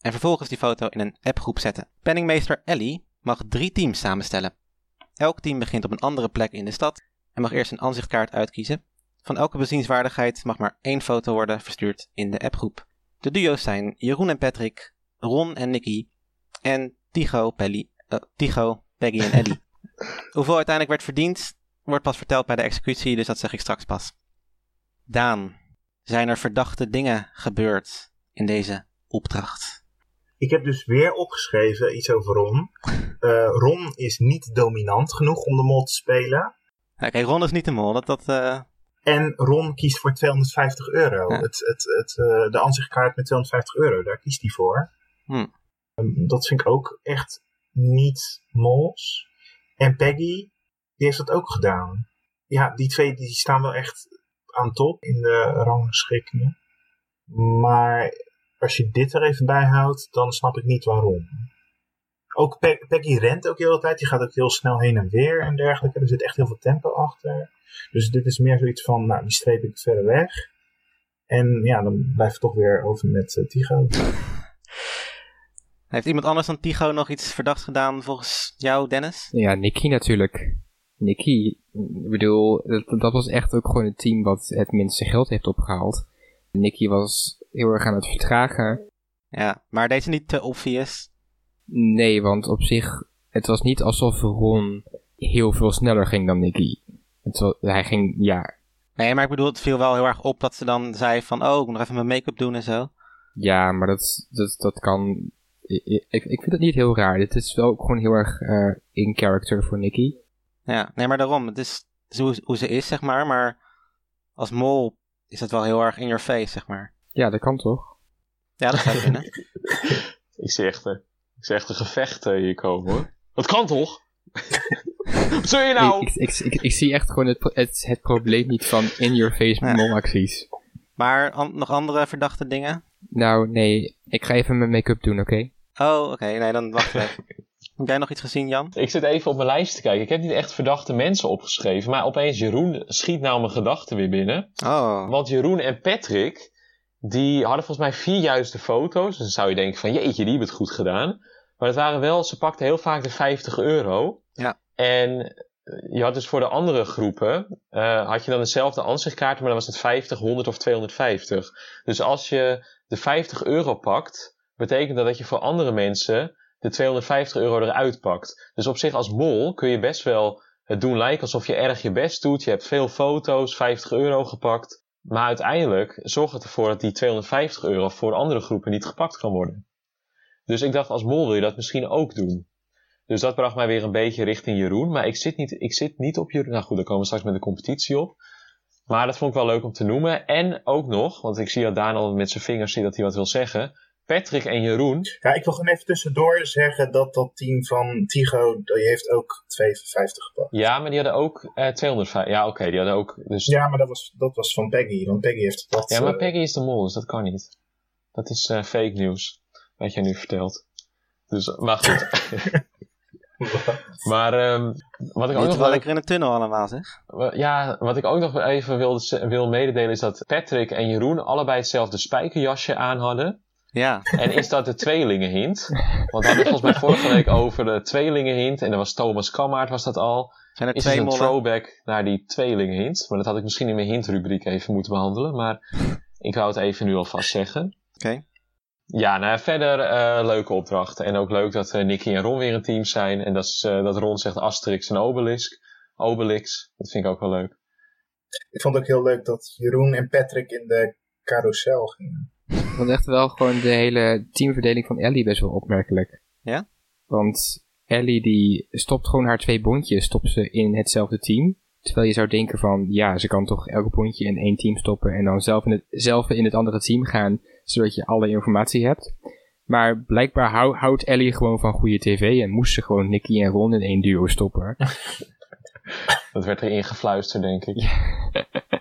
en vervolgens die foto in een appgroep zetten. Penningmeester Ellie mag drie teams samenstellen. Elk team begint op een andere plek in de stad en mag eerst een aanzichtkaart uitkiezen. Van elke bezienswaardigheid mag maar één foto worden verstuurd in de appgroep. De duo's zijn Jeroen en Patrick, Ron en Nicky en Tigo, Pelly, eh, Tigo Peggy en Ellie. *laughs* Hoeveel uiteindelijk werd verdiend, wordt pas verteld bij de executie, dus dat zeg ik straks pas. Daan, zijn er verdachte dingen gebeurd in deze opdracht? Ik heb dus weer opgeschreven iets over Ron. *laughs* Eh, Ron is niet dominant genoeg om de mol te spelen. Ja, Kijk, Ron is niet de mol, dat, dat eh, En Ron kiest voor 250 euro. Ja. Het, het, het, eh, de aanzichtkaart met 250 euro, daar kiest hij voor. Hm. Ehm, dat vind ik ook echt niet-mols. En Peggy, die heeft dat ook gedaan. Ja, die twee die staan wel echt aan top in de rangschikkingen. Maar als je dit er even bij houdt, dan snap ik niet waarom. Ook Pe- Peggy rent ook heel de tijd. Die gaat ook heel snel heen en weer en dergelijke. Er zit echt heel veel tempo achter. Dus dit is meer zoiets van, nou, die streep ik verder weg. En ja, dan blijf ik toch weer over met uh, Tigo. Heeft iemand anders dan Tigo nog iets verdachts gedaan volgens jou, Dennis? Ja, Nicky natuurlijk. Nicky, ik bedoel, dat, dat was echt ook gewoon het team wat het minste geld heeft opgehaald. Nicky was heel erg aan het vertragen. Ja, maar deze niet te obvious. Nee, want op zich, het was niet alsof Ron heel veel sneller ging dan Nicky. Het was, hij ging, ja. Nee, maar ik bedoel, het viel wel heel erg op dat ze dan zei van, oh, ik moet nog even mijn make-up doen en zo. Ja, maar dat, dat, dat kan... Ik, ik, ik vind het niet heel raar. Dit is wel gewoon heel erg uh, in character voor Nicky. Ja, nee, maar daarom. Het is, het is hoe, hoe, ze is, zeg maar. Maar als mol is het wel heel erg in your face, zeg maar. Ja, dat kan toch? Ja, dat zou kunnen. *laughs* ik zie echt, ik zie echt een gevecht hier komen, hoor. Dat kan toch? *laughs* Wat zul je nou? Ik, ik, ik, ik, zie echt gewoon het, het, het probleem niet van in-your-face ja. molacties. Maar an, nog andere verdachte dingen? Nou, nee. Ik ga even mijn make-up doen, oké? Okay? Oh, oké. Okay. Nee, dan wacht even. *laughs* Heb jij nog iets gezien, Jan? Ik zit even op mijn lijst te kijken. Ik heb niet echt verdachte mensen opgeschreven. Maar opeens Jeroen schiet nou mijn gedachten weer binnen. Oh. Want Jeroen en Patrick, die hadden volgens mij vier juiste foto's. Dus dan zou je denken van, jeetje, die hebben het goed gedaan. Maar het waren wel, ze pakten heel vaak de 50 euro. Ja. En je had dus voor de andere groepen, uh, had je dan dezelfde ansichtkaarten, maar dan was het 50, 100 of 250. Dus als je de 50 euro pakt, betekent dat dat je voor andere mensen de 250 euro eruit pakt. Dus op zich als mol kun je best wel het doen lijken alsof je erg je best doet. Je hebt veel foto's, 50 euro gepakt. Maar uiteindelijk zorgt het ervoor dat die 250 euro voor andere groepen niet gepakt kan worden. Dus ik dacht, als mol wil je dat misschien ook doen. Dus dat bracht mij weer een beetje richting Jeroen. Maar ik zit niet, ik zit niet op Jeroen. Nou goed, daar komen we straks met de competitie op. Maar dat vond ik wel leuk om te noemen. En ook nog, want ik zie dat Daan al met zijn vingers zie dat hij wat wil zeggen. Patrick en Jeroen. Ja, ik wil gewoon even tussendoor zeggen dat dat team van Tigo, die heeft ook 250 gepakt. Ja, maar die hadden ook uh, 250. Ja, oké, okay, die hadden ook. Dus... Ja, maar dat was, dat was van Peggy, want Peggy heeft dat. Ja, maar Peggy is de mol, dus dat kan niet. Dat is uh, fake nieuws, wat jij nu vertelt. Dus, maar goed. *laughs* maar um, wat ik ook nog wel lekker in de tunnel allemaal, zeg. Ja, wat ik ook nog even wil, wil mededelen is dat Patrick en Jeroen allebei hetzelfde spijkerjasje aan hadden. Ja. En is dat de tweelingenhint? Want we hadden volgens mij vorige week over de tweelingenhint. En dat was Thomas Kammaert was dat al. Zijn er is twee het een mollen? throwback naar die tweelingenhint? Maar dat had ik misschien in mijn hintrubriek even moeten behandelen. Maar ik wou het even nu alvast zeggen. Oké. Okay. Ja, nou verder uh, leuke opdrachten. En ook leuk dat uh, Nicky en Ron weer een team zijn. En dat, is, uh, dat Ron zegt Asterix en Obelix. Obelix, dat vind ik ook wel leuk. Ik vond het ook heel leuk dat Jeroen en Patrick in de carousel gingen. Ik vond echt wel gewoon de hele teamverdeling van Ellie best wel opmerkelijk. Ja? Want Ellie die stopt gewoon haar twee bondjes, stopt ze in hetzelfde team. Terwijl je zou denken van, ja, ze kan toch elk bondje in één team stoppen en dan zelf in het, zelf in het andere team gaan, zodat je alle informatie hebt. Maar blijkbaar hou, houdt Ellie gewoon van goede tv en moest ze gewoon Nicky en Ron in één duo stoppen. *laughs* Dat werd erin gefluisterd, denk ik. *laughs*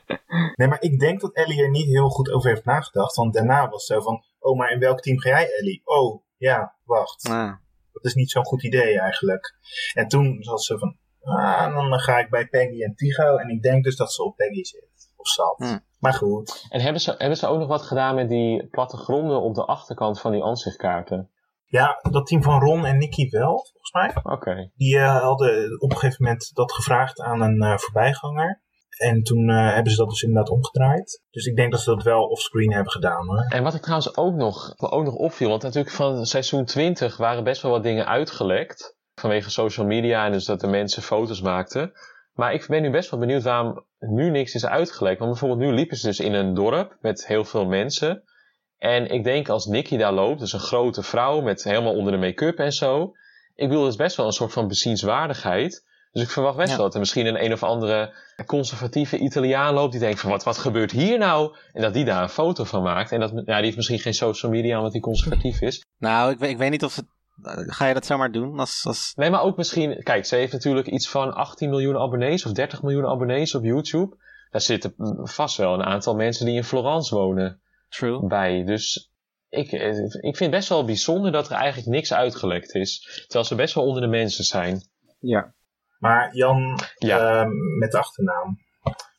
Nee, maar ik denk dat Ellie er niet heel goed over heeft nagedacht. Want daarna was het zo van, oh, maar in welk team ga jij, Ellie? Oh, ja, wacht. Ah. Dat is niet zo'n goed idee eigenlijk. En toen zat ze van, ah, dan ga ik bij Peggy en Tigo. En ik denk dus dat ze op Peggy zit. Of zat. Maar goed. En hebben ze, hebben ze ook nog wat gedaan met die plattegronden op de achterkant van die ansichtkaarten? Ja, dat team van Ron en Nicky wel, volgens mij. Oké. Okay. Die uh, hadden op een gegeven moment dat gevraagd aan een uh, voorbijganger. En toen uh, hebben ze dat dus inderdaad omgedraaid. Dus ik denk dat ze dat wel offscreen hebben gedaan hoor. En wat ik trouwens ook nog, ook nog opviel, want natuurlijk van seizoen 20 waren best wel wat dingen uitgelekt. Vanwege social media en dus dat de mensen foto's maakten. Maar ik ben nu best wel benieuwd waarom nu niks is uitgelekt. Want bijvoorbeeld nu liepen ze dus in een dorp met heel veel mensen. En ik denk als Nicky daar loopt, dus een grote vrouw met helemaal onder de make-up en zo. Ik bedoel, dat is best wel een soort van bezienswaardigheid. Dus ik verwacht best ja. wel dat er misschien een een of andere conservatieve Italiaan loopt die denkt van wat, wat gebeurt hier nou? En dat die daar een foto van maakt. En dat, ja, die heeft misschien geen social media omdat hij conservatief is. Nou, ik, ik weet niet of het Ga je dat zomaar doen? Als, als... Nee, maar ook misschien... Kijk, ze heeft natuurlijk iets van 18 miljoen abonnees of 30 miljoen abonnees op YouTube. Daar zitten vast wel een aantal mensen die in Florence wonen True. bij. Dus ik, eh, ik vind het best wel bijzonder dat er eigenlijk niks uitgelekt is. Terwijl ze best wel onder de mensen zijn. Ja. Maar Jan, Ja. ehm, met de achternaam.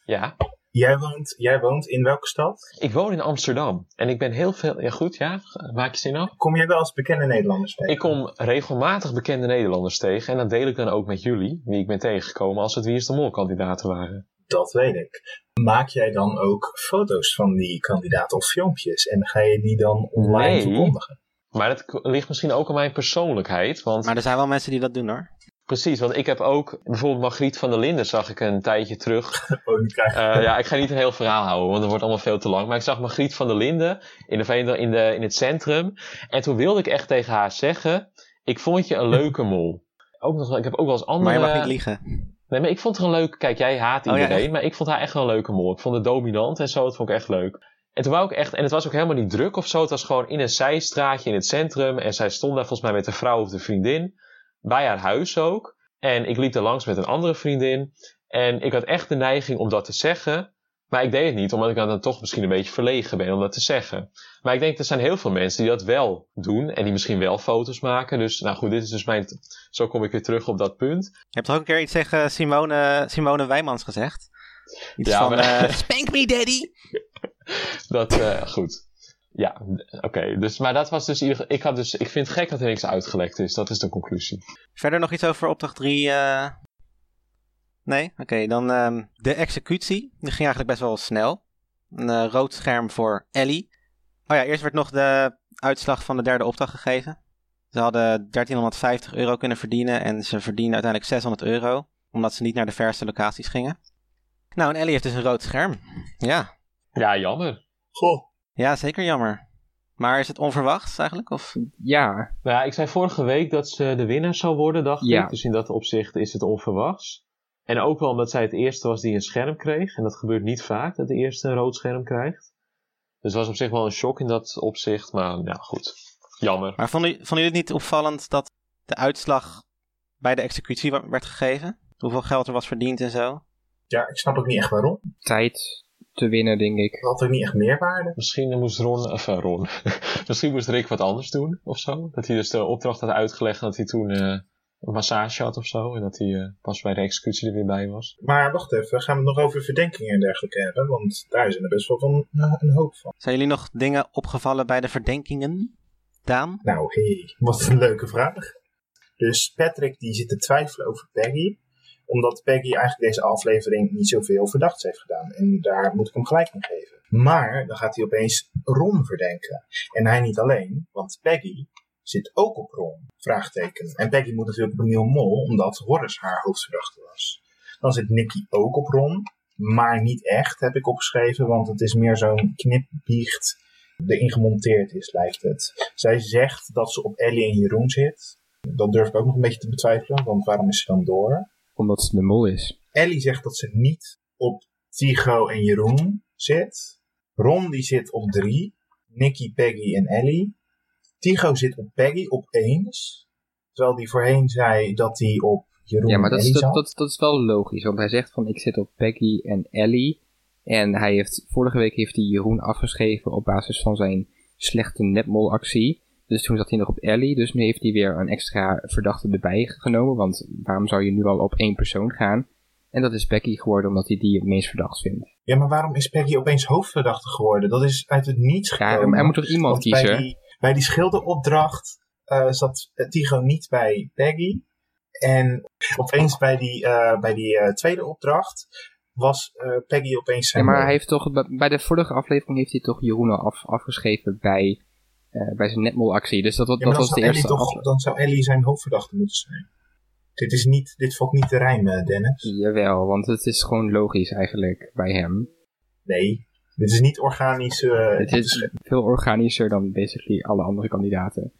Ja. Jij woont, jij woont in welke stad? Ik woon in Amsterdam. En ik ben heel veel... Ja goed, ja? Maak je zin af? Kom jij wel eens bekende Nederlanders tegen? Ik kom regelmatig bekende Nederlanders tegen. En dat deel ik dan ook met jullie, wie ik ben tegengekomen, als het Wie is de Mol kandidaten waren. Dat weet ik. Maak jij dan ook foto's van die kandidaten of filmpjes? En ga je die dan online Nee. verkondigen? Maar dat ligt misschien ook aan mijn persoonlijkheid. Want Maar er zijn wel mensen die dat doen hoor. Precies, want ik heb ook bijvoorbeeld Margriet van der Linden zag ik een tijdje terug. *laughs* Oh, die krijg je- Eh, ja, ik ga niet een heel verhaal houden, want dat wordt allemaal veel te lang. Maar ik zag Margriet van der Linden in, de, Veender- in, de, in het centrum. En toen wilde ik echt tegen haar zeggen, ik vond je een *laughs* leuke mol. Ook nog, ik heb ook wel eens andere... Maar je mag niet liegen. Nee, maar ik vond haar een leuke... Kijk, jij haat Oh, ja, iedereen, maar ik vond haar echt wel een leuke mol. Ik vond het dominant en zo, dat vond ik echt leuk. En toen wou ik echt... En het was ook helemaal niet druk of zo. Het was gewoon in een zijstraatje in het centrum. En zij stond daar volgens mij met een vrouw of de vriendin. Bij haar huis ook. En ik liep er langs met een andere vriendin. En ik had echt de neiging om dat te zeggen. Maar ik deed het niet, omdat ik dan toch misschien een beetje verlegen ben om dat te zeggen. Maar ik denk, er zijn heel veel mensen die dat wel doen. En die misschien wel foto's maken. Dus, nou goed, dit is dus mijn... Zo kom ik weer terug op dat punt. Je hebt toch ook een keer iets tegen Simone, Simone Wijmans gezegd? Iets Ja, van, maar- eh, spank me daddy! *laughs* Dat, eh, goed. Ja, oké. Dus, maar dat was dus ieder. Ik, had dus, ik vind het gek dat er niks uitgelekt is. Dat is de conclusie. Verder nog iets over opdracht 3? eh? Nee? Oké, dan ehm, de executie. Die ging eigenlijk best wel snel. Een eh, rood scherm voor Ellie. Oh ja, eerst werd nog de uitslag van de derde opdracht gegeven. Ze hadden 1350 euro kunnen verdienen en ze verdienen uiteindelijk 600 euro. Omdat ze niet naar de verste locaties gingen. Nou, en Ellie heeft dus een rood scherm. Ja, Ja, jammer. Goh, ja zeker jammer. Maar is het onverwachts eigenlijk? Of... Ja, Nou ja, ik zei vorige week dat ze de winnaar zou worden, dacht Ja. ik. Dus in dat opzicht is het onverwachts. En ook wel omdat zij het eerste was die een scherm kreeg. En dat gebeurt niet vaak, dat de eerste een rood scherm krijgt. Dus het was op zich wel een shock in dat opzicht. Maar ja, goed. Jammer. Maar vonden, vonden jullie het niet opvallend dat de uitslag bij de executie werd gegeven? Hoeveel geld er was verdiend en zo? ja, ik snap ook niet echt waarom. tijd te winnen, denk ik. Had ook niet echt meerwaarde. Misschien moest Ron, of eh, Ron, *laughs* misschien moest Rick wat anders doen of zo. Dat hij dus de opdracht had uitgelegd en dat hij toen eh, een massage had of zo. En dat hij eh, pas bij de executie er weer bij was. Maar wacht even, gaan we het nog over verdenkingen en dergelijke hebben? Want daar zijn er best wel van, eh, een hoop van. Zijn jullie nog dingen opgevallen bij de verdenkingen? Daan? Nou, hé, wat een leuke vraag. Dus Patrick die zit te twijfelen over Peggy. Omdat Peggy eigenlijk deze aflevering niet zoveel verdachts heeft gedaan. En daar moet ik hem gelijk in geven. Maar dan gaat hij opeens Ron verdenken. En hij niet alleen, want Peggy zit ook op Ron. Vraagteken. En Peggy moet natuurlijk op een nieuw mol, omdat Horace haar hoofdverdachte was. Dan zit Nicky ook op Ron. Maar niet echt, heb ik opgeschreven, want het is meer zo'n knipbiecht erin gemonteerd is, lijkt het. Zij zegt dat ze op Ellie en Jeroen zit. Dat durf ik ook nog een beetje te betwijfelen, want waarom is ze dan door? Omdat ze de mol is. Ellie zegt dat ze niet op Tigo en Jeroen zit. Ron die zit op drie. Nicky, Peggy en Ellie. Tigo zit op Peggy opeens. Terwijl die voorheen zei dat hij op Jeroen Ja, maar dat is, Ellie dat, dat, dat is wel logisch. Want hij zegt van ik zit op Peggy en Ellie. En hij heeft, vorige week heeft hij Jeroen afgeschreven op basis van zijn slechte netmol-actie. Dus toen zat hij nog op Ellie. Dus nu heeft hij weer een extra verdachte erbij genomen. Want waarom zou je nu al op één persoon gaan? En dat is Becky geworden omdat hij die het meest verdacht vindt. Ja, maar waarom is Peggy opeens hoofdverdachte geworden? Dat is uit het niets Ja, gekomen. hij moet toch iemand Want Bij kiezen? die, bij die schilderopdracht eh, zat eh, Tigo niet bij Peggy. En opeens bij die, eh, bij die tweede opdracht was Peggy opeens Ja, zijn maar mol. hij heeft toch, bij- bij de vorige aflevering heeft hij toch Jeroen al af, afgeschreven bij, eh, bij zijn netmol-actie. Dus dat, dat, Ja, was de zou eerste Ellie toch, aflevering. dan zou Ellie zijn hoofdverdachte moeten zijn. Dit, is niet, dit valt niet te rijmen, Dennis. Jawel, want het is gewoon logisch eigenlijk bij hem. Nee, dit is niet organisch. eh, Het is veel organischer dan basically alle andere kandidaten.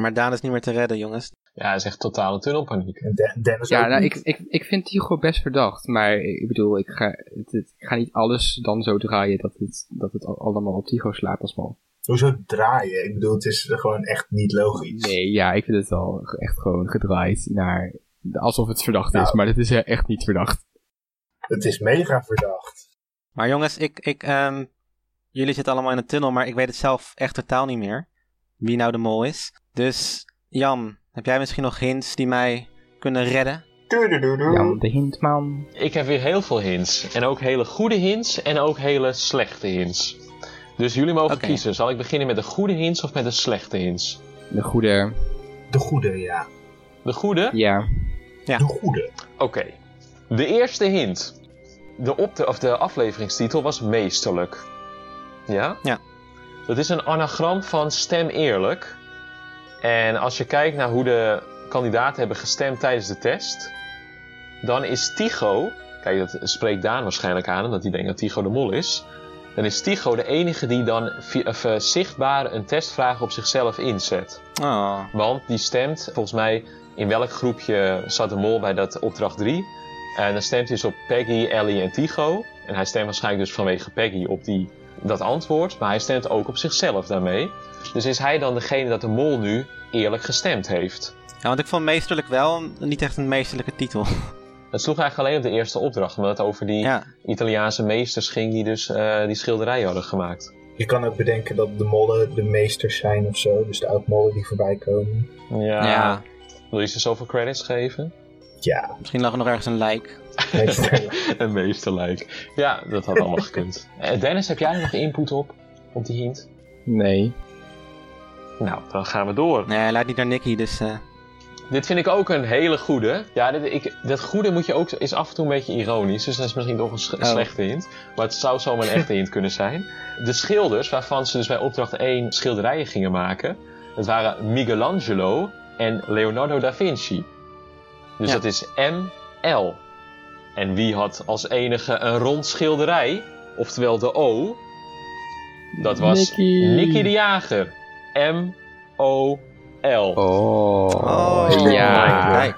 Maar Daan is niet meer te redden, jongens. Ja, hij is echt totale tunnelpaniek. en Den- Dennis Ja, ook nou, ik, ik, ik vind Tigo best verdacht, maar ik bedoel, ik ga, het, ik ga niet alles dan zo draaien dat het, dat het al- allemaal op Tigo slaat als mal. Hoezo draaien? Ik bedoel, het is gewoon echt niet logisch. Nee, ja, ik vind het wel echt gewoon gedraaid naar... Alsof het verdacht is, Nou. maar het is echt niet verdacht. Het is mega verdacht. Maar jongens, ik, ik, ehm, jullie zitten allemaal in een tunnel, maar ik weet het zelf echt totaal niet meer. Wie nou de mol is. Dus Jan, heb jij misschien nog hints die mij kunnen redden? Jan de Hintman. Ik heb weer heel veel hints. En ook hele goede hints en ook hele slechte hints. Dus jullie mogen kiezen. Zal ik beginnen met de goede hints of met de slechte hints? De goede... De goede, ja. De goede? Ja. Ja. De goede. Oké. De eerste hint. De, op de, of de afleveringstitel was meesterlijk. Ja? Ja. Dat is een anagram van stem eerlijk. En als je kijkt naar hoe de kandidaten hebben gestemd tijdens de test, dan is Tycho, kijk dat spreekt Daan waarschijnlijk aan omdat hij denkt dat Tycho de mol is. Dan is Tycho de enige die dan of, eh, zichtbaar een testvraag op zichzelf inzet. Oh, Want die stemt volgens mij in welk groepje zat de mol bij dat opdracht 3. En dan stemt hij dus op Peggy, Ellie en Tycho. En hij stemt waarschijnlijk dus vanwege Peggy op die, dat antwoord. Maar hij stemt ook op zichzelf daarmee. Dus is hij dan degene dat de mol nu eerlijk gestemd heeft? ja, want ik vond meesterlijk wel niet echt een meesterlijke titel. Het sloeg eigenlijk alleen op de eerste opdracht. Omdat het over die ja, Italiaanse meesters ging die dus eh, die schilderijen hadden gemaakt. Je kan ook bedenken dat de mollen de meesters zijn of zo. Dus de oud-mollen die voorbij komen. Ja. ja. Wil je ze zoveel credits geven? Ja, misschien lag er nog ergens een lijk. *laughs* een meesterlijk. Ja, dat had allemaal gekund. Eh, Dennis, heb jij er nog input op? Op die hint? Nee. Nou, dan gaan we door. Nee, hij leidt niet naar Nicky, dus... eh, Dit vind ik ook een hele goede. Ja, dit, ik, dat goede moet je ook, is af en toe een beetje ironisch. Dus dat is misschien toch een Oh. slechte hint. Maar het zou zomaar een echte hint kunnen zijn. De schilders, waarvan ze dus bij opdracht 1 schilderijen gingen maken. Dat waren Michelangelo en Leonardo da Vinci. Dus Ja. dat is ML. En wie had als enige een rond schilderij? Oftewel de O. Dat was Nicky. Nicky de Jager. M-O-L. Oh. Oh, ja. kijk.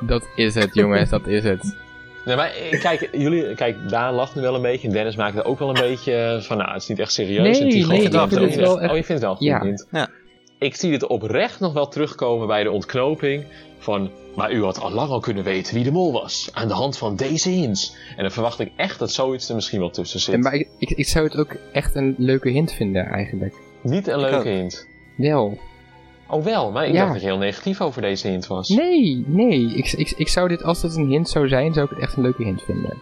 Dat is het, jongens. Dat is het. Nee, maar eh, kijk, jullie, kijk, Daan lacht nu wel een beetje en Dennis maakt er ook wel een beetje eh, van, nou, het is niet echt serieus. Nee, en nee, vindt ik het vind ook het niet wel echt- echt- Oh, je vindt het wel goed, Ja. Ik zie dit oprecht nog wel terugkomen bij de ontknoping van, maar u had al lang al kunnen weten wie de mol was, aan de hand van deze hints. En dan verwacht ik echt dat zoiets er misschien wel tussen zit. En, maar ik, ik, ik zou het ook echt een leuke hint vinden, eigenlijk. Niet een Ik leuke ook. hint. Wel. Oh wel, maar ik Ja. dacht dat je heel negatief over deze hint was. Nee, nee. Ik, ik, ik zou dit, als het een hint zou zijn, zou ik het echt een leuke hint vinden.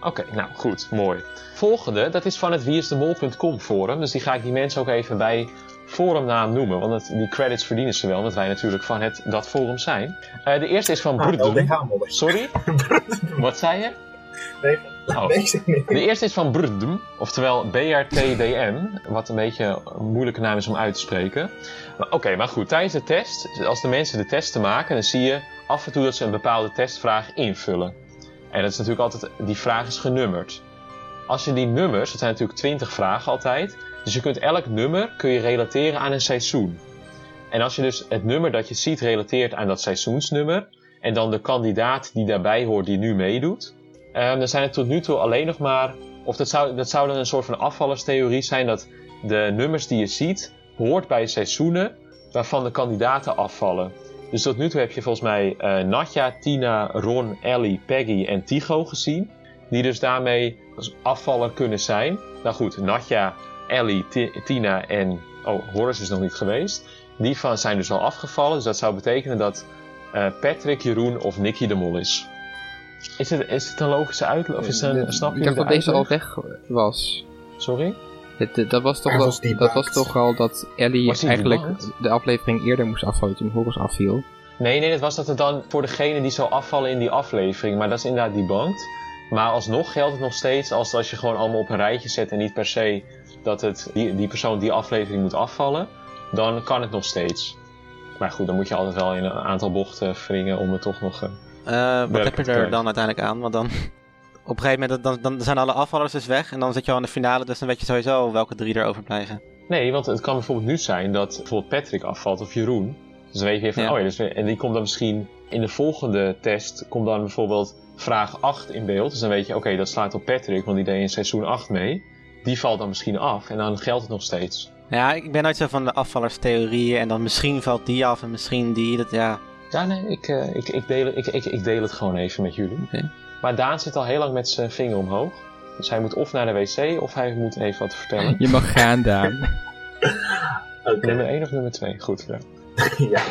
Oké, nou goed, mooi. Volgende, dat is van het wieisdemol.com forum. Dus die ga ik die mensen ook even bij forumnaam noemen. Want het, die credits verdienen ze wel, omdat wij natuurlijk van het, dat forum zijn. Eh, de eerste is van Ah. Sorry? *laughs* *laughs* Wat zei je? Nee, *laughs* Oh. niet. De eerste is van Brudum, oftewel BRTDM, wat een beetje een moeilijke naam is om uit te spreken. Oké, maar goed, tijdens de test, als de mensen de testen maken, dan zie je af en toe dat ze een bepaalde testvraag invullen. En dat is natuurlijk altijd, die vraag is genummerd. Als je die nummers, het zijn natuurlijk 20 vragen altijd, dus je kunt elk nummer kun je relateren aan een seizoen. En als je dus het nummer dat je ziet relateert aan dat seizoensnummer, en dan de kandidaat die daarbij hoort die nu meedoet, Ehm, dan zijn het tot nu toe alleen nog maar. Of dat zou, dat zou dan een soort van afvallerstheorie zijn dat de nummers die je ziet, hoort bij seizoenen waarvan de kandidaten afvallen. Dus tot nu toe heb je volgens mij eh, Natja, Tina, Ron, Ellie, Peggy en Tycho gezien. Die dus daarmee als afvaller kunnen zijn. Nou goed, Natja, Ellie, Ti- Tina en. Oh, Horace is nog niet geweest. Die van zijn dus al afgevallen. Dus dat zou betekenen dat eh, Patrick, Jeroen of Nicky de Mol is. Is het, is het een logische uitleg? Of is het een, De- snap je ik dacht de dat deze al weg was. Sorry? Het, het- dat, was toch wel, was die dat was toch al dat Ellie eigenlijk debunked? de aflevering eerder moest afvallen toen Horus afviel. Nee, nee, het was dat het dan voor degene die zou afvallen in die aflevering. Maar dat is inderdaad debunked. Maar alsnog geldt het nog steeds als als je gewoon allemaal op een rijtje zet en niet per se dat het, die, die persoon die aflevering moet afvallen. Dan kan het nog steeds. Maar goed, dan moet je altijd wel in een aantal bochten wringen om het toch nog... eh, wat heb je er dan uiteindelijk aan? Want dan *laughs* op een gegeven moment dan, dan zijn alle afvallers dus weg en dan zit je al in de finale, dus dan weet je sowieso welke drie er overblijven. Nee, want het kan bijvoorbeeld nu zijn dat bijvoorbeeld Patrick afvalt of Jeroen. Dus dan weet je weer van, Ja. oh ja, dus, en die komt dan misschien in de volgende test, komt dan bijvoorbeeld vraag 8 in beeld. Dus dan weet je, oké, dat slaat op Patrick, want die deed in seizoen 8 mee. Die valt dan misschien af en dan geldt het nog steeds. Ja, ik ben nooit zo van de afvallerstheorieën en dan misschien valt die af en misschien die. Dat, ja. Ja, nee, ik, eh, ik, ik, deel, ik, ik, ik deel het gewoon even met jullie. Oké. Maar Daan zit al heel lang met zijn vinger omhoog. Dus hij moet of naar de wc of hij moet even wat vertellen. Je mag gaan, Daan. *laughs* Oké. Nummer 1 of nummer 2? Goed, ja. *laughs* ja.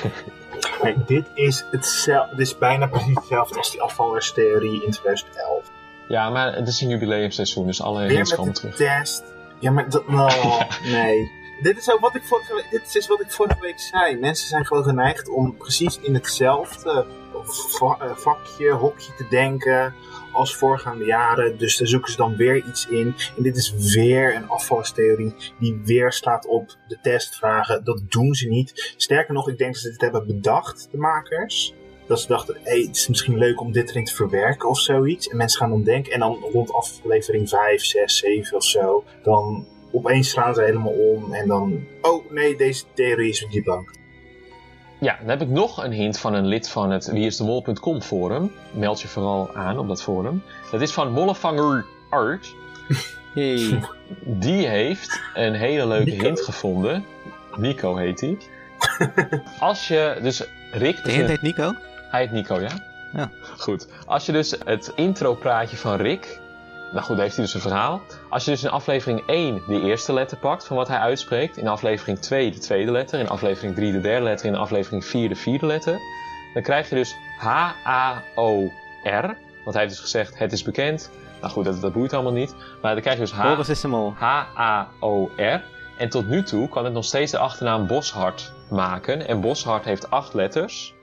Kijk, dit is, hetzelfde, dit is bijna precies hetzelfde als die afvallerstheorie in 2011. Ja, maar het is een jubileumseizoen, dus alle hints met komen de terug. test. Ja, maar dat, oh, *laughs* nee. Dit is ook wat ik vorige week, dit is wat ik vorige week zei. Mensen zijn gewoon geneigd om precies in hetzelfde eh, vakje, hokje te denken als voorgaande jaren. Dus daar zoeken ze dan weer iets in. En dit is weer een afvallerstheorie die weer slaat op de testvragen. Dat doen ze niet. Sterker nog, ik denk dat ze dit hebben bedacht, de makers. Dat ze dachten, hé, het is misschien leuk om dit erin te verwerken of zoiets. En mensen gaan dan denken, en dan rond aflevering 5, 6, 7 of zo, dan opeens slaan ze helemaal om en dan, oh nee, deze theorie is debunked. Ja, dan heb ik nog een hint van een lid van het wieisdemol.com forum. Meld je vooral aan op dat forum. Dat is van Mollevanger Art. *laughs* Hey. Die heeft een hele leuke Nico. hint gevonden. Nico heet hij. *laughs* Als je dus Rick... De hint heet Nico? Hij heet Nico, ja? Ja. Goed. Als je dus het intro-praatje van Rick... Nou goed, daar heeft hij dus een verhaal. Als je dus in aflevering 1 de eerste letter pakt van wat hij uitspreekt... in aflevering 2 de tweede letter... in aflevering 3 de derde letter... in aflevering 4 de vierde letter... dan krijg je dus H-A-O-R. Want hij heeft dus gezegd, het is bekend. Nou goed, dat, dat boeit allemaal niet. Maar dan krijg je dus. H-A-O-R. En tot nu toe kan het nog steeds de achternaam Boshart maken. En Boshart heeft acht letters.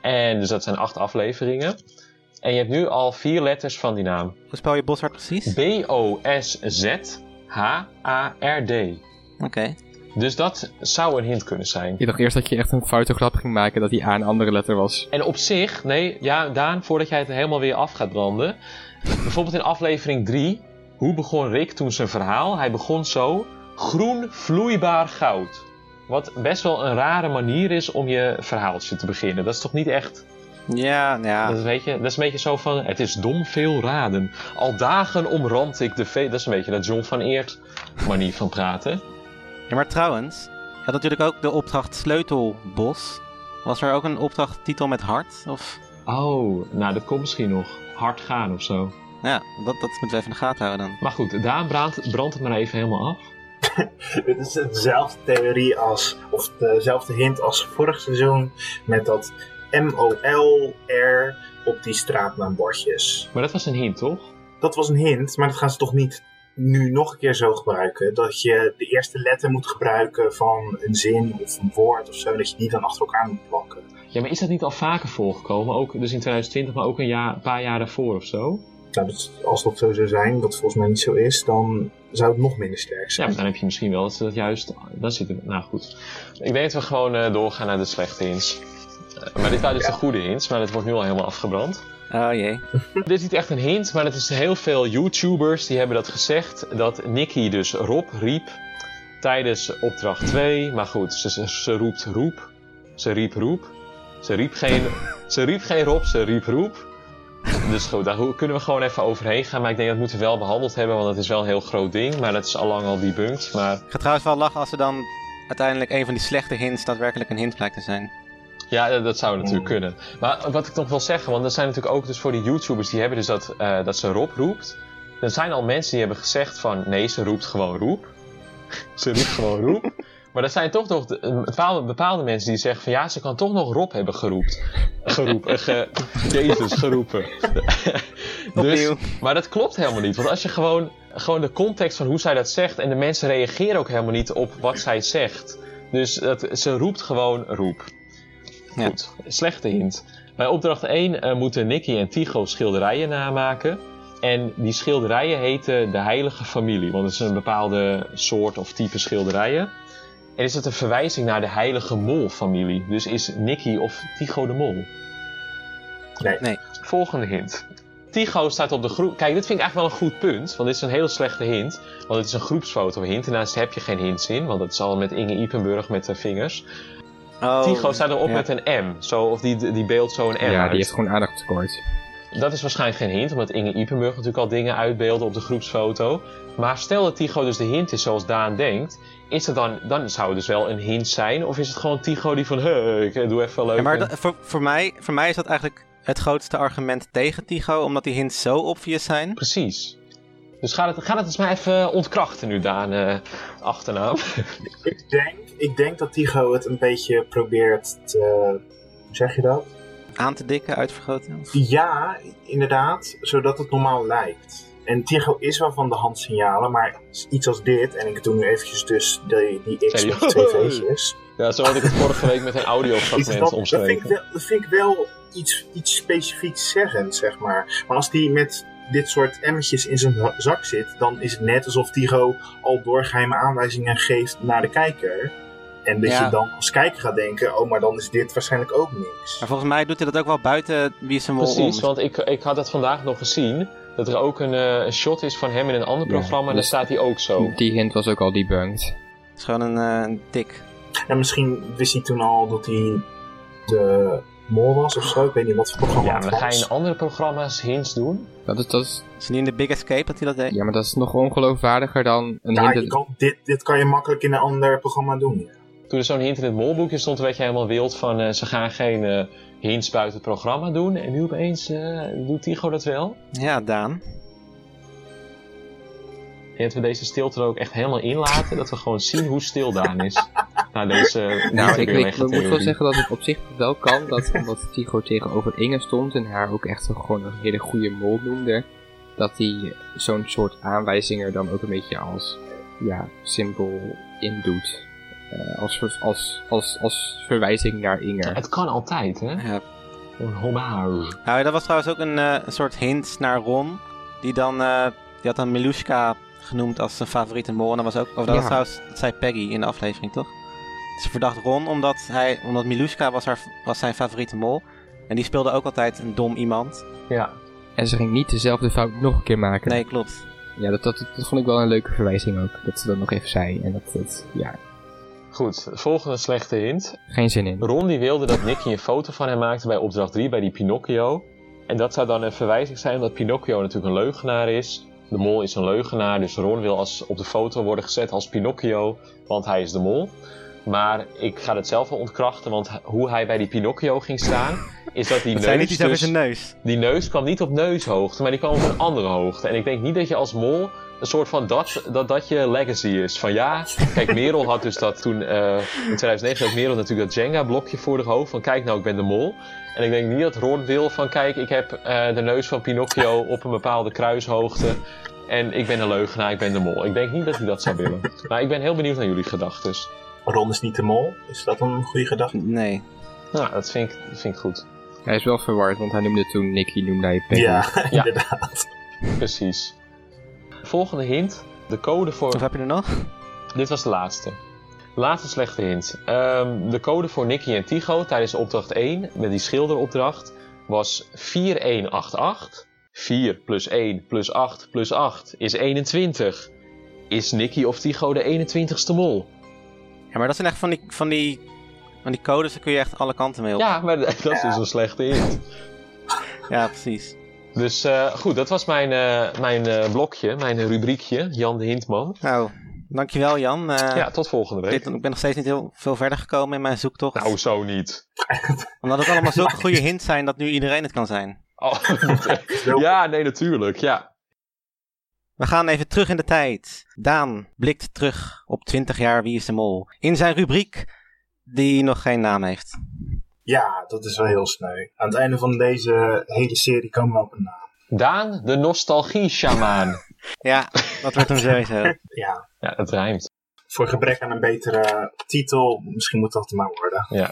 En dus dat zijn acht afleveringen. En je hebt nu al vier letters van die naam. Hoe spel je Boshart precies? B-O-S-Z-H-A-R-D. Oké. Dus dat zou een hint kunnen zijn. Ik dacht eerst dat je echt een foute grap ging maken dat die A een andere letter was. En op zich, nee, ja, Daan, voordat jij het helemaal weer af gaat branden. Bijvoorbeeld in aflevering 3. Hoe begon Rick toen zijn verhaal? Hij begon zo. Groen vloeibaar goud. Wat best wel een rare manier is om je verhaaltje te beginnen. Dat is toch niet echt. Ja, ja. Dat, is een beetje, dat is een beetje zo van. Het is dom veel raden. Al dagen omrand ik de vee. Dat is een beetje dat John van Eert manier van praten. Ja, maar trouwens, je had natuurlijk ook de opdracht Sleutelbos. Was er ook een opdrachttitel met hart? Of, Oh, nou dat komt misschien nog. Hard gaan of zo. ja, dat, dat moeten we even in de gaten houden dan. Maar goed, Daan brandt, brandt het maar even helemaal af. *laughs* Dit is dezelfde theorie als, of dezelfde hint als vorig seizoen met dat M-O-L-R op die straatnaambordjes. Maar dat was een hint, toch? Dat was een hint, maar dat gaan ze toch niet nu nog een keer zo gebruiken? Dat je de eerste letter moet gebruiken van een zin of een woord of zo, dat je die dan achter elkaar moet plakken. Ja, maar is dat niet al vaker voorgekomen? Ook dus in 2020, maar ook een, jaar, een paar jaar daarvoor of zo? Nou, dat, als dat zo zou zijn, wat volgens mij niet zo is, dan zou het nog minder sterk Ja, zijn. maar dan heb je misschien wel dat ze dat juist... Dan zit het... Nou goed. Ik denk dat we gewoon eh, doorgaan naar de slechte hints. Eh, maar dit waren dus de goede hints, maar het wordt nu al helemaal afgebrand. Oh jee. *laughs* Dit is niet echt een hint, maar het is heel veel YouTubers die hebben dat gezegd. Dat Nicky dus Rob riep tijdens opdracht 2. Maar goed, ze, ze, ze roept roep. Ze riep roep. Ze riep geen, *laughs* ze riep geen Rob, ze riep roep. Dus goed, daar kunnen we gewoon even overheen gaan. Maar ik denk dat moeten we wel behandeld hebben, want het is wel een heel groot ding. Maar dat is allang al debunked. Maar Ik ga trouwens wel lachen als er dan uiteindelijk een van die slechte hints daadwerkelijk een hint blijkt te zijn. Ja, dat, dat zou natuurlijk kunnen. Maar wat ik nog wil zeggen, want er zijn natuurlijk ook dus voor die YouTubers die hebben dus dat, eh, dat ze Rob roept. Er zijn al mensen die hebben gezegd van nee, ze roept gewoon roep. *laughs* ze roept gewoon roep. *laughs* Maar er zijn toch nog bepaalde, bepaalde mensen die zeggen van ja, ze kan toch nog Rob hebben geroept. Geroepen. Ge, *laughs* Jezus, geroepen. dus, maar dat klopt helemaal niet. Want als je gewoon, gewoon de context van hoe zij dat zegt en de mensen reageren ook helemaal niet op wat zij zegt. Dus dat, ze roept gewoon roep. Ja. Goed, slechte hint. Bij opdracht 1 eh, moeten Nicky en Tycho schilderijen namaken. En die schilderijen heten de Heilige Familie, want het is een bepaalde soort of type schilderijen. En is het een verwijzing naar de Heilige Mol-familie? Dus is Nicky of Tycho de Mol? Nee. Nee. Volgende hint. Tycho staat op de groep. Kijk, dit vind ik eigenlijk wel een goed punt, want dit is een hele slechte hint. Want het is een groepsfoto-hint. En daarnaast heb je geen hints in, want het is al met Inge Ipenburg met de vingers. Oh, Tycho staat erop ja. met een M. Zo, of die, die beeldt zo een M ja, uit. die heeft gewoon aandachttekort. dat is waarschijnlijk geen hint, omdat Inge Ipenburg natuurlijk al dingen uitbeelde op de groepsfoto. Maar stel dat Tycho dus de hint is zoals Daan denkt, is het dan, dan zou het dus wel een hint zijn? Of is het gewoon Tycho die van, hey, ik doe even leuk. Ja, maar en- dat- voor, voor, mij, voor mij is dat eigenlijk het grootste argument tegen Tycho, omdat die hints zo obvious zijn. Precies. Dus ga het, ga het eens maar even ontkrachten nu, Daan, eh, achternaam. Ik denk, ik denk dat Tycho het een beetje probeert te... Hoe zeg je dat? Aan te dikken, uitvergroten. Ja, inderdaad, zodat het normaal lijkt. En Tycho is wel van de hand signalen, maar iets als dit, en ik doe nu eventjes dus die, die X met twee ja, zo had ik het vorige week met een audiofragment dat, dat, vind ik omschreven. wel, dat vind ik wel iets, iets specifieks zeggend, zeg maar. Maar als die met dit soort emmertjes in zijn zak zit, dan is het net alsof Tycho al doorgeheime aanwijzingen geeft naar de kijker. En dat Ja. je dan als kijker gaat denken, oh, maar dan is dit waarschijnlijk ook niks. Maar volgens mij doet hij dat ook wel buiten wie is een mol Precies, om. want ik, ik had het vandaag nog gezien. Dat er ook een, eh, een shot is van hem in een ander Ja, programma en dus- dan staat hij ook zo. Die hint was ook al debunked. Het is gewoon een, eh, een tik. En misschien wist hij toen al dat hij de mol was of zo. Ik weet niet wat voor programma Ja, maar dan ga je in andere programma's hints doen. Dat is, dat is, Is het niet in de Big Escape dat hij dat deed? ja, maar dat is nog ongeloofwaardiger dan een Ja, hint. dat- kan, dit, dit kan je makkelijk in een ander programma doen. Ja. Toen er zo'n hint in het molboekje stond, werd je helemaal wild van eh, ze gaan geen eh, hints buiten het programma doen. En nu opeens eh, doet Tycho dat wel. Ja, Daan. En dat we deze stilte er ook echt helemaal inlaten. Dat we gewoon zien hoe stil Daan is. Na deze Nou, ik, ik, weerleggen ik moet wel zeggen dat het op zich wel kan, dat omdat Tycho tegenover Inge stond en haar ook echt zo gewoon een hele goede mol noemde, dat hij zo'n soort aanwijzing er dan ook een beetje als ja, symbool in doet. Eh, als, als, als, als verwijzing naar Inge. Het kan altijd, hè? Ja. Een hommage. Nou, dat was trouwens ook een, eh, een soort hint naar Ron. Die dan, eh, die had dan Milushka genoemd als zijn favoriete mol. En dat was ook, of dat Ja. was trouwens, dat zei Peggy in de aflevering, toch? Ze verdacht Ron omdat, hij, omdat Milushka was, haar, was zijn favoriete mol. En die speelde ook altijd een dom iemand. Ja. En ze ging niet dezelfde fout nog een keer maken. Nee, klopt. Ja, dat, dat, dat vond ik wel een leuke verwijzing ook. Dat ze dat nog even zei. En dat, dat ja, Goed, volgende slechte hint. geen zin in. Ron die wilde dat Nicky een foto van hem maakte bij opdracht 3, bij die Pinocchio. En dat zou dan een verwijzing zijn omdat Pinocchio natuurlijk een leugenaar is. De mol is een leugenaar, dus Ron wil als, op de foto worden gezet als Pinocchio, want hij is de mol. Maar ik ga het zelf wel ontkrachten, want hoe hij bij die Pinocchio ging staan, is dat die Dat niet neus over dus... zijn neus. Die neus kwam niet op neushoogte, maar die kwam op een andere hoogte. En ik denk niet dat je als mol een soort van dat, dat, dat je legacy is. Van ja, kijk, Merel had dus dat toen, eh, in 2009 had Merel natuurlijk dat Jenga-blokje voor de hoofd. Van kijk nou, ik ben de mol. En ik denk niet dat Ron wil van kijk, ik heb eh, de neus van Pinocchio op een bepaalde kruishoogte. En ik ben een leugenaar, ik ben de mol. Ik denk niet dat hij dat zou willen. Maar ik ben heel benieuwd naar jullie gedachten. Ron is niet de mol. Is dat een goede gedachte? Nee. Nou, dat vind ik, dat vind ik goed. Hij is wel verward, want hij noemde toen Nicky, noemde hij. Ja, Ja. *laughs* inderdaad. Precies. Volgende hint. De code voor Of heb je er nog? Dit was de laatste. Laatste slechte hint. Ehm, de code voor Nicky en Tycho tijdens opdracht 1, met die schilderopdracht, was 4188. 4 plus 1 plus 8 plus 8 is 21. Is Nicky of Tycho de 21ste mol? Ja, maar dat zijn echt van die, van die, van die codes, daar kun je echt alle kanten mee op. Ja, maar *laughs* dat is dus een slechte hint. Ja, precies. Dus eh, goed, dat was mijn, eh, mijn eh, blokje, mijn rubriekje, Jan de Hintman. Nou, dankjewel Jan. Ja, tot volgende week. dit- ik ben nog steeds niet heel veel verder gekomen in mijn zoektocht. Nou, zo niet. Omdat het allemaal zulke goede hints zijn dat nu iedereen het kan zijn. Oh, *laughs* ja, nee, natuurlijk. Ja. We gaan even terug in de tijd. Daan blikt terug op 20 jaar Wie is de Mol. In zijn rubriek die nog geen naam heeft. Ja, dat is wel heel sneu. Aan het einde van deze hele serie komen we op een naam. Daan, de nostalgie-shamaan. *laughs* Ja, dat wordt hem sowieso. Ja, Ja, het rijmt. voor gebrek aan een betere titel, misschien moet dat er maar worden. Ja.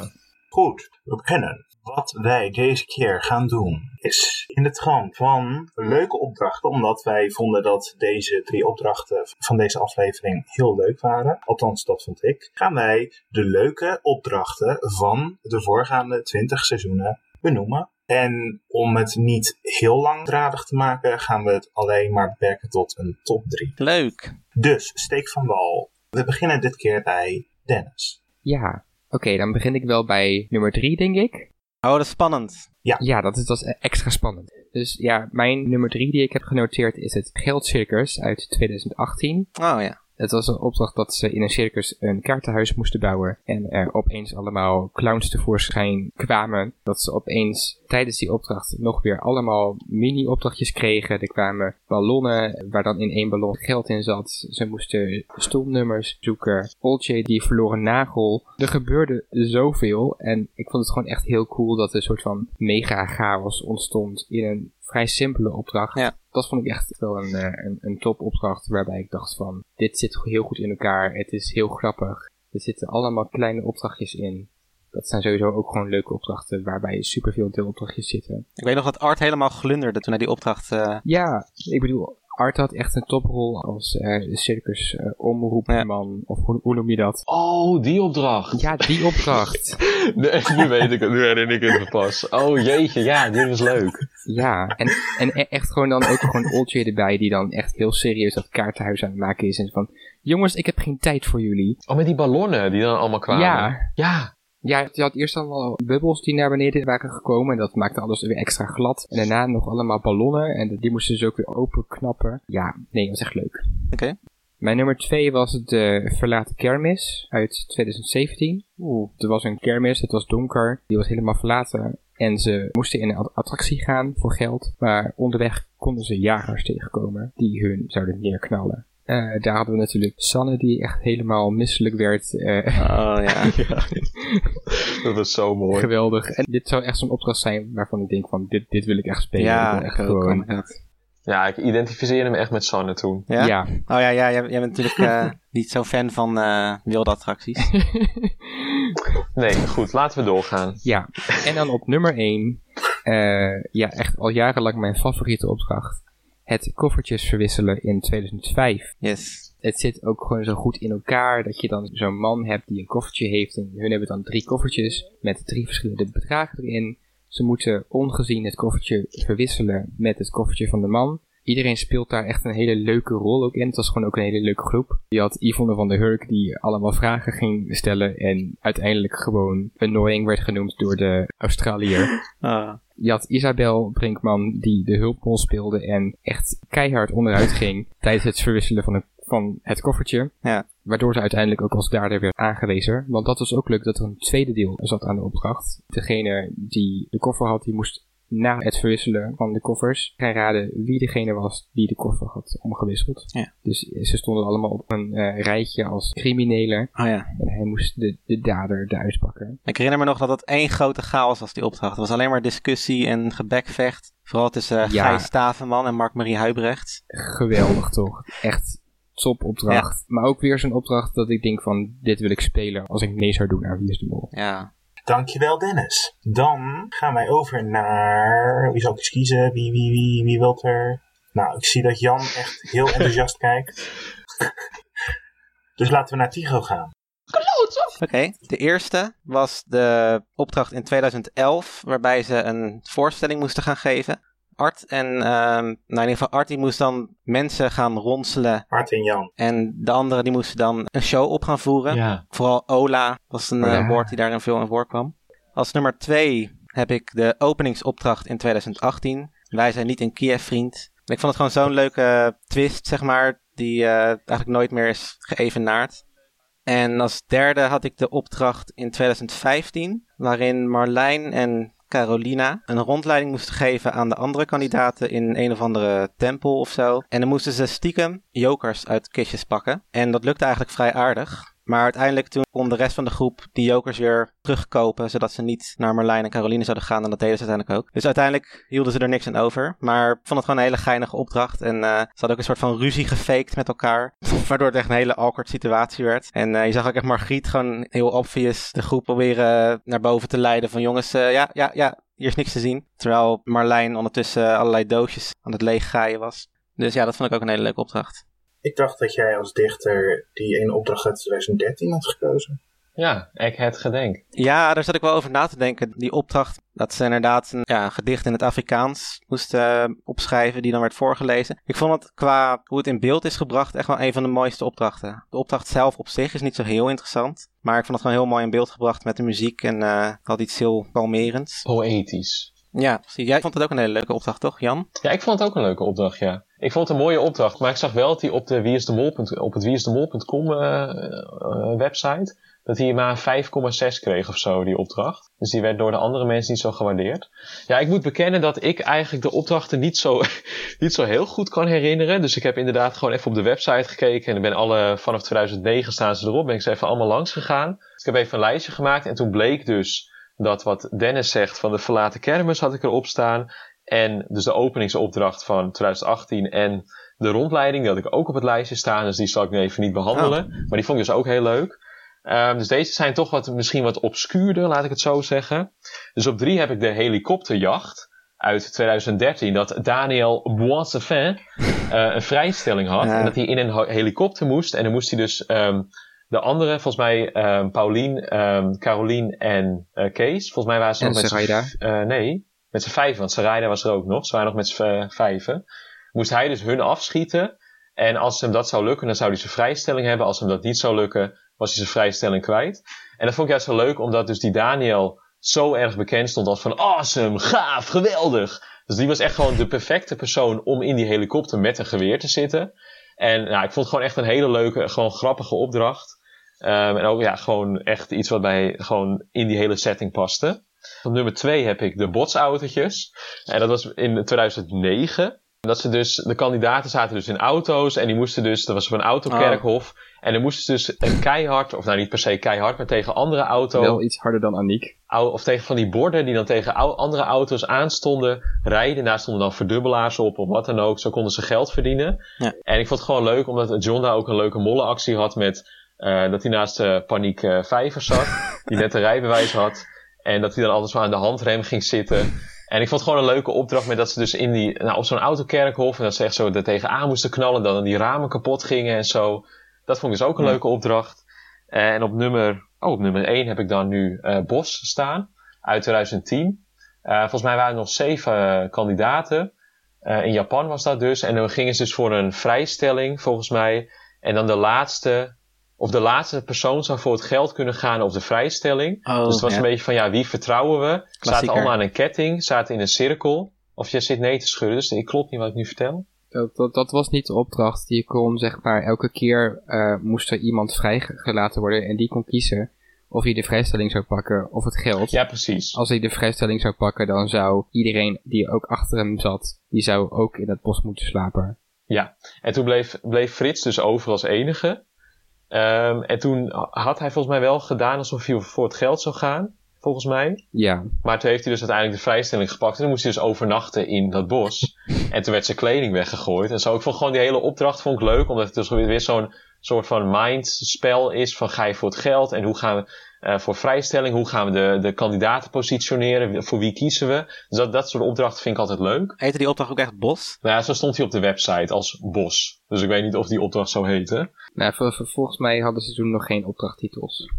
Goed, we beginnen. Wat wij deze keer gaan doen is in de trant van leuke opdrachten, omdat wij vonden dat deze drie opdrachten van deze aflevering heel leuk waren. Althans, dat vond ik. Gaan wij de leuke opdrachten van de voorgaande 20 seizoenen benoemen. En om het niet heel langdradig te maken, gaan we het alleen maar beperken tot een top 3. Leuk. Dus, steek van wal. We beginnen dit keer bij Dennis. Ja, oké, dan begin ik wel bij nummer drie, denk ik. Oh, dat is spannend. Ja, dat is, dat is extra spannend. Dus ja, mijn nummer drie die ik heb genoteerd is het Geldcircus uit 2018. Oh ja. Het was een opdracht dat ze in een circus een kaartenhuis moesten bouwen. En er opeens allemaal clowns tevoorschijn kwamen. Dat ze opeens tijdens die opdracht nog weer allemaal mini-opdrachtjes kregen. Er kwamen ballonnen waar dan in één ballon geld in zat. Ze moesten stoelnummers zoeken. Olje die verloren nagel. Er gebeurde zoveel. En ik vond het gewoon echt heel cool dat er een soort van mega chaos ontstond in een vrij simpele opdracht. Ja. Dat vond ik echt wel een, eh, een, een top opdracht waarbij ik dacht van, dit zit heel goed in elkaar, het is heel grappig. Er zitten allemaal kleine opdrachtjes in. Dat zijn sowieso ook gewoon leuke opdrachten waarbij superveel deelopdrachtjes zitten. Ik weet nog dat Art helemaal glunderde toen hij die opdracht... eh, Ja, ik bedoel, Art had echt een toprol als eh, circus eh, omroepman, of hoe, hoe noem je dat? Oh, die opdracht. Ja, die opdracht. *laughs* Nee, nu weet ik het, nu herinner ik het pas. Oh jeetje, ja, dit was leuk. Ja, en, en e- echt gewoon dan ook gewoon Oltje erbij die dan echt heel serieus dat kaartenhuis aan het maken is. En van, jongens, ik heb geen tijd voor jullie. Oh, met die ballonnen die dan allemaal kwamen. Ja. Ja. Ja, je had eerst allemaal bubbels die naar beneden waren gekomen. En dat maakte alles weer extra glad. En daarna nog allemaal ballonnen. En die moesten ze ook weer openknappen. Ja, nee, dat was echt leuk. Oké. Mijn nummer twee was de Verlaten Kermis uit 2017. Oeh, er was een kermis, het was donker. Die was helemaal verlaten. En ze moesten in een at- attractie gaan voor geld. Maar onderweg konden ze jagers tegenkomen die hun zouden neerknallen. Eh, daar hadden we natuurlijk Sanne die echt helemaal misselijk werd. eh, Oh *laughs* *laughs* ja. Dat was zo mooi. Geweldig. En dit zou echt zo'n opdracht zijn waarvan ik denk van dit, dit wil ik echt spelen. Ja, ik echt gewoon. Ja, ik identificeerde me echt met Sanne toen. Ja? Ja. Oh ja, ja jij, jij bent natuurlijk eh, *laughs* niet zo fan van eh, wilde attracties. Nee, goed, laten we doorgaan. Ja. En dan op nummer 1. ja, echt al jarenlang mijn favoriete opdracht. Het koffertjes verwisselen in 2005. Yes. Het zit ook gewoon zo goed in elkaar dat je dan zo'n man hebt die een koffertje heeft. En hun hebben dan drie koffertjes met drie verschillende bedragen erin. Ze moeten ongezien het koffertje verwisselen met het koffertje van de man. Iedereen speelt daar echt een hele leuke rol ook in. Het was gewoon ook een hele leuke groep. Je had Yvonne van der Hurk die allemaal vragen ging stellen en uiteindelijk gewoon annoying werd genoemd door de Australiër. *laughs* Ah. Je had Isabel Brinkman die de hulprol speelde en echt keihard onderuit ging tijdens het verwisselen van, een, van het koffertje. Ja. Waardoor ze uiteindelijk ook als dader werd aangewezen. Want dat was ook leuk dat er een tweede deel zat aan de opdracht. Degene die de koffer had, die moest na het verwisselen van de koffers gaan raden wie degene was die de koffer had omgewisseld. Ja. Dus ze stonden allemaal op een eh, rijtje als criminelen. Oh ja. En hij moest de, de dader eruit pakken. Ik herinner me nog dat het één grote chaos was, die opdracht. Het was alleen maar discussie en gebekvecht. Vooral tussen Ja. Gijs Stavenman en Mark-Marie Huibrecht. Geweldig toch? Echt top opdracht. Maar ook weer zo'n opdracht dat ik denk van dit wil ik spelen als ik nee zou doen aan Wie is de Mol. Ja. Dankjewel Dennis. Dan gaan wij over naar... Wie zal ik eens kiezen? Wie, wie, wie, wie wilt er... Nou, ik zie dat Jan echt heel *laughs* enthousiast kijkt. Dus laten we naar Tigo gaan. Oké, de eerste was de opdracht in 2011, waarbij ze een voorstelling moesten gaan geven. Art en, ehm, nou in ieder geval Art die moest dan mensen gaan ronselen. Art en Jan. En de anderen die moesten dan een show op gaan voeren. Ja. Vooral Ola was een eh, Ja. woord die daarin veel in voorkwam. Als nummer twee heb ik de openingsopdracht in 2018. Wij zijn niet in Kiev, vriend. Ik vond het gewoon zo'n leuke twist, zeg maar, die eh, eigenlijk nooit meer is geëvenaard. En als derde had ik de opdracht in 2015, waarin Marlijn en Carolina een rondleiding moesten geven aan de andere kandidaten in een of andere tempel of zo. En dan moesten ze stiekem jokers uit kistjes pakken. En dat lukte eigenlijk vrij aardig. Maar uiteindelijk toen kon de rest van de groep die jokers weer terugkopen, zodat ze niet naar Marlijn en Caroline zouden gaan. En dat deden ze uiteindelijk ook. Dus uiteindelijk hielden ze er niks aan over. Maar vond het gewoon een hele geinige opdracht. En eh, ze hadden ook een soort van ruzie gefaked met elkaar. *laughs* Waardoor het echt een hele awkward situatie werd. En eh, je zag ook echt Margriet gewoon heel obvious de groep proberen naar boven te leiden. Van jongens, eh, ja, ja, ja, hier is niks te zien. Terwijl Marlijn ondertussen allerlei doosjes aan het leeggaaien was. Dus ja, dat vond ik ook een hele leuke opdracht. Ik dacht dat jij als dichter die ene opdracht uit 2013 had gekozen. Ja, ik het gedenk. Ja, daar zat ik wel over na te denken. Die opdracht, dat ze inderdaad een, ja, een gedicht in het Afrikaans moesten eh, opschrijven, die dan werd voorgelezen. Ik vond het qua hoe het in beeld is gebracht echt wel een van de mooiste opdrachten. De opdracht zelf op zich is niet zo heel interessant, maar ik vond het gewoon heel mooi in beeld gebracht met de muziek en eh, had iets heel kalmerends. Poëtisch. Ja, precies. Jij vond het ook een hele leuke opdracht, toch, Jan? Ja, ik vond het ook een leuke opdracht, ja. Ik vond het een mooie opdracht, maar ik zag wel dat hij op, de wieisdemol. op het wieisdemol.com uh, uh, website, dat hij maar 5,6 kreeg of zo, die opdracht. Dus die werd door de andere mensen niet zo gewaardeerd. Ja, ik moet bekennen dat ik eigenlijk de opdrachten niet zo, *laughs* niet zo heel goed kan herinneren. Dus ik heb inderdaad gewoon even op de website gekeken en ben alle, vanaf 2009 staan ze erop, ben ik ze even allemaal langs gegaan. Dus ik heb even een lijstje gemaakt en toen bleek dus dat wat Dennis zegt van de verlaten kermis had ik erop staan. En dus de openingsopdracht van 2018 en de rondleiding, die had ik ook op het lijstje staan. Dus die zal ik nu even niet behandelen. Maar die vond ik dus ook heel leuk. Um, dus deze zijn toch wat, misschien wat obscuurder, laat ik het zo zeggen. Dus op drie heb ik de helikopterjacht uit 2013. Dat Daniel Boissefin uh, een vrijstelling had. En dat hij in een helikopter moest. En dan moest hij dus um, de andere, volgens mij um, Paulien, um, Carolien en uh, Kees. Volgens mij waren ze En nog met z'n- eh, nee, met z'n vijven. Want Sarayda was er ook nog. Ze waren nog met z'n eh, vijven. Moest hij dus hun afschieten. En als hem dat zou lukken, dan zou hij zijn vrijstelling hebben. Als hem dat niet zou lukken, was hij zijn vrijstelling kwijt. En dat vond ik juist zo leuk, omdat dus die Daniel zo erg bekend stond als van awesome, gaaf, geweldig. Dus die was echt gewoon de perfecte persoon om in die helikopter met een geweer te zitten. En nou, ik vond het gewoon echt een hele leuke, gewoon grappige opdracht. Ehm, en ook ja, gewoon echt iets wat bij gewoon in die hele setting paste. Op nummer twee heb ik de botsautootjes. En dat was in 2009. Dat ze dus, de kandidaten zaten dus in auto's en die moesten dus, dat was op een autokerkhof. En dan moesten ze dus een keihard, of nou niet per se keihard, maar tegen andere auto's. Wel iets harder dan Aniek. of tegen van die borden die dan tegen andere auto's aanstonden rijden. Daar stonden dan verdubbelaars op of wat dan ook. Zo konden ze geld verdienen. Ja. En ik vond het gewoon leuk omdat John daar ook een leuke mollenactie had met eh, dat hij naast eh, Paniek eh, Vijver zat. *laughs* die net een rijbewijs had. En dat hij dan altijd zo aan de handrem ging zitten. En ik vond het gewoon een leuke opdracht met dat ze dus in die, nou, op zo'n autokerkhof en dat ze echt zo er tegenaan moesten knallen. Dan die ramen kapot gingen en zo. Dat vond ik dus ook een Ja. leuke opdracht. En op nummer, oh, op nummer 1 heb ik dan nu Bos staan uit 2010. Eh, volgens mij waren er nog zeven kandidaten. In Japan was dat dus. En dan gingen ze dus voor een vrijstelling, volgens mij. En dan de laatste, of de laatste persoon zou voor het geld kunnen gaan op de vrijstelling. Oh, dus het was ja. een beetje van, ja, wie vertrouwen we? Zaten Klassieker. allemaal aan een ketting, zaten in een cirkel. Of je zit nee te schudden, dus ik klopt niet wat ik nu vertel. Dat, dat, dat was niet de opdracht. Die kon, zeg maar, elke keer eh, moest er iemand vrijgelaten worden en die kon kiezen of hij de vrijstelling zou pakken of het geld. Ja, precies. Als hij de vrijstelling zou pakken, dan zou iedereen die ook achter hem zat, die zou ook in het bos moeten slapen. En toen bleef, bleef Frits dus over als enige. Ehm, en toen had hij volgens mij wel gedaan alsof hij voor het geld zou gaan. Volgens mij. Ja, Maar toen heeft hij dus uiteindelijk de vrijstelling gepakt. En dan moest hij dus overnachten in dat bos. *laughs* en toen werd zijn kleding weggegooid. En zo. Ik vond gewoon die hele opdracht vond ik leuk. Omdat het dus weer weer zo'n soort van mindspel is. Van ga je voor het geld? En hoe gaan we eh, voor vrijstelling? Hoe gaan we de, de kandidaten positioneren? Voor wie kiezen we? Dus dat, dat soort opdrachten vind ik altijd leuk. Heette die opdracht ook echt Bos? Nou ja, zo stond hij op de website als bos. Dus ik weet niet of die opdracht zo heette. nou, vol- vol- volgens mij hadden ze toen nog geen opdrachttitels.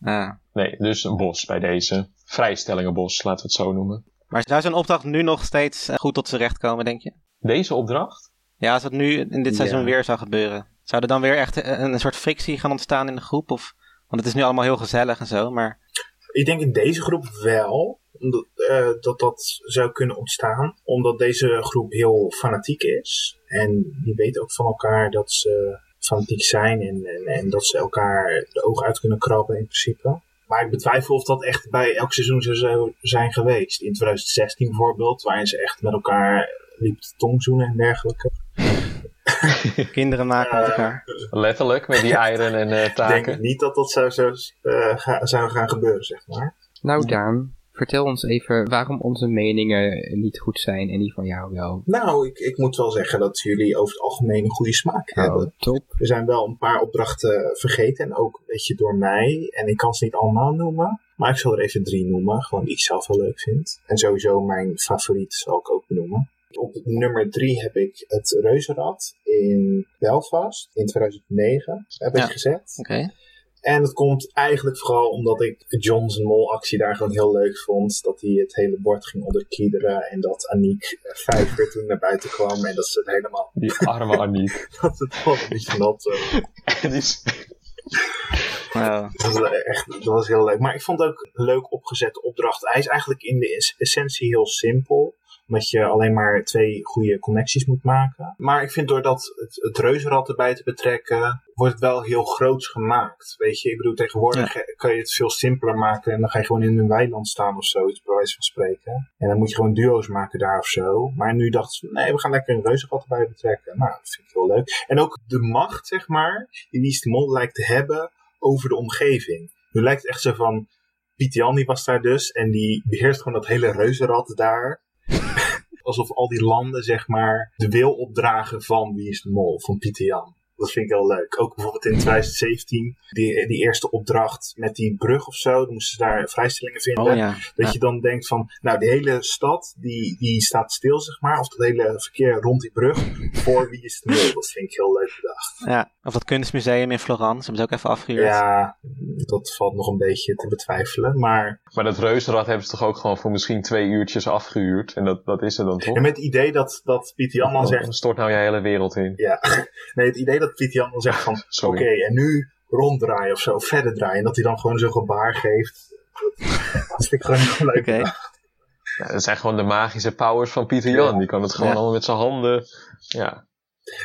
Ah. Nee, dus een bos bij deze. Vrijstellingenbos, laten we het zo noemen. Maar zou zo'n opdracht nu nog steeds eh, goed tot zijn recht komen, denk je? Deze opdracht? Ja, als het nu in dit seizoen Ja. weer zou gebeuren. Zou er dan weer echt eh, een, een soort frictie gaan ontstaan in de groep? Of, want het is nu allemaal heel gezellig en zo, maar... Ik denk in deze groep wel omdat, eh, dat dat zou kunnen ontstaan. Omdat deze groep heel fanatiek is. En die weten ook van elkaar dat ze fanatiek zijn. En, en, dat ze elkaar de ogen uit kunnen krabben in principe. Maar ik betwijfel of dat echt bij elk seizoen zo zou zijn geweest. In 2016 bijvoorbeeld, waarin ze echt met elkaar liepen tongzoenen en dergelijke. *laughs* Kinderen maken met elkaar. Letterlijk, met die eieren en eh, Ik taken. denk niet dat dat zou, zou, eh, ga- zou gaan gebeuren, zeg maar. Nou Daan, vertel ons even waarom onze meningen niet goed zijn en die van jou wel. Nou, ik, ik moet wel zeggen dat jullie over het algemeen een goede smaak hebben. Oh, top. Er zijn wel een paar opdrachten vergeten en ook een beetje door mij. En ik kan ze niet allemaal noemen. Maar ik zal er even drie noemen, gewoon die ik zelf wel leuk vind. En sowieso mijn favoriet zal ik ook benoemen. Op nummer drie heb ik het Reuzenrad in Belfast in 2009 heb Ja. ik gezet. Oké. En dat komt eigenlijk vooral omdat ik John's Mol actie daar gewoon heel leuk vond. Dat hij het hele bord ging onderkiederen en dat Aniek Vijver toen naar buiten kwam. En dat ze het helemaal, Die arme Aniek. *laughs* dat het gewoon niet van dat. eh, *laughs* Oh. Dat was, echt, dat was heel leuk. Maar ik vond het ook een leuk opgezette opdracht. Hij is eigenlijk in de es- essentie heel simpel. Omdat je alleen maar twee goede connecties moet maken. Maar ik vind doordat het, het reuzenrad erbij te betrekken, wordt het wel heel groots gemaakt. Weet je, ik bedoel, tegenwoordig eh, kan je het veel simpeler maken. En dan ga je gewoon in een weiland staan of zoiets, bij wijze van spreken. En dan moet je gewoon duo's maken daar of zo. Maar nu dachten ze, nee, we gaan lekker een reuzenrad erbij betrekken. Nou, dat vind ik heel leuk. En ook de macht, zeg maar, die is de Mol lijkt te hebben over de omgeving. Nu lijkt het echt zo van, Piet Jan die was daar dus en die beheerst gewoon dat hele reuzenrad daar. Alsof al die landen, zeg maar, de wil opdragen van Wie is de Mol, van Pieter Jan. Dat vind ik heel leuk. Ook bijvoorbeeld in 2017, die, die eerste opdracht met die brug of zo. Dan moesten ze daar vrijstellingen vinden. Oh ja. Dat Ja. je dan denkt van, nou, die hele stad, die, die staat stil, zeg maar. Of dat hele verkeer rond die brug, voor Wie is de Mol. Dat vind ik heel leuk bedacht. ja. Of dat kunstmuseum in Florence, hebben ze ook even afgehuurd. Ja, dat valt nog een beetje te betwijfelen. Maar Maar dat reuzenrad hebben ze toch ook gewoon voor misschien twee uurtjes afgehuurd. En dat, dat is er dan toch? en met het idee dat, dat Pieter Jan dan zegt, stort nou je hele wereld in. Ja, *laughs* nee, het idee dat Piet Jan dan zegt van, *laughs* oké, en nu ronddraaien of zo, verder draaien. En dat hij dan gewoon zo'n gebaar geeft. Dat, dat vind ik gewoon heel leuk. Oké. Ja, dat zijn gewoon de magische powers van Pieter Jan. Ja. Die kan het gewoon Ja. allemaal met zijn handen. Ja.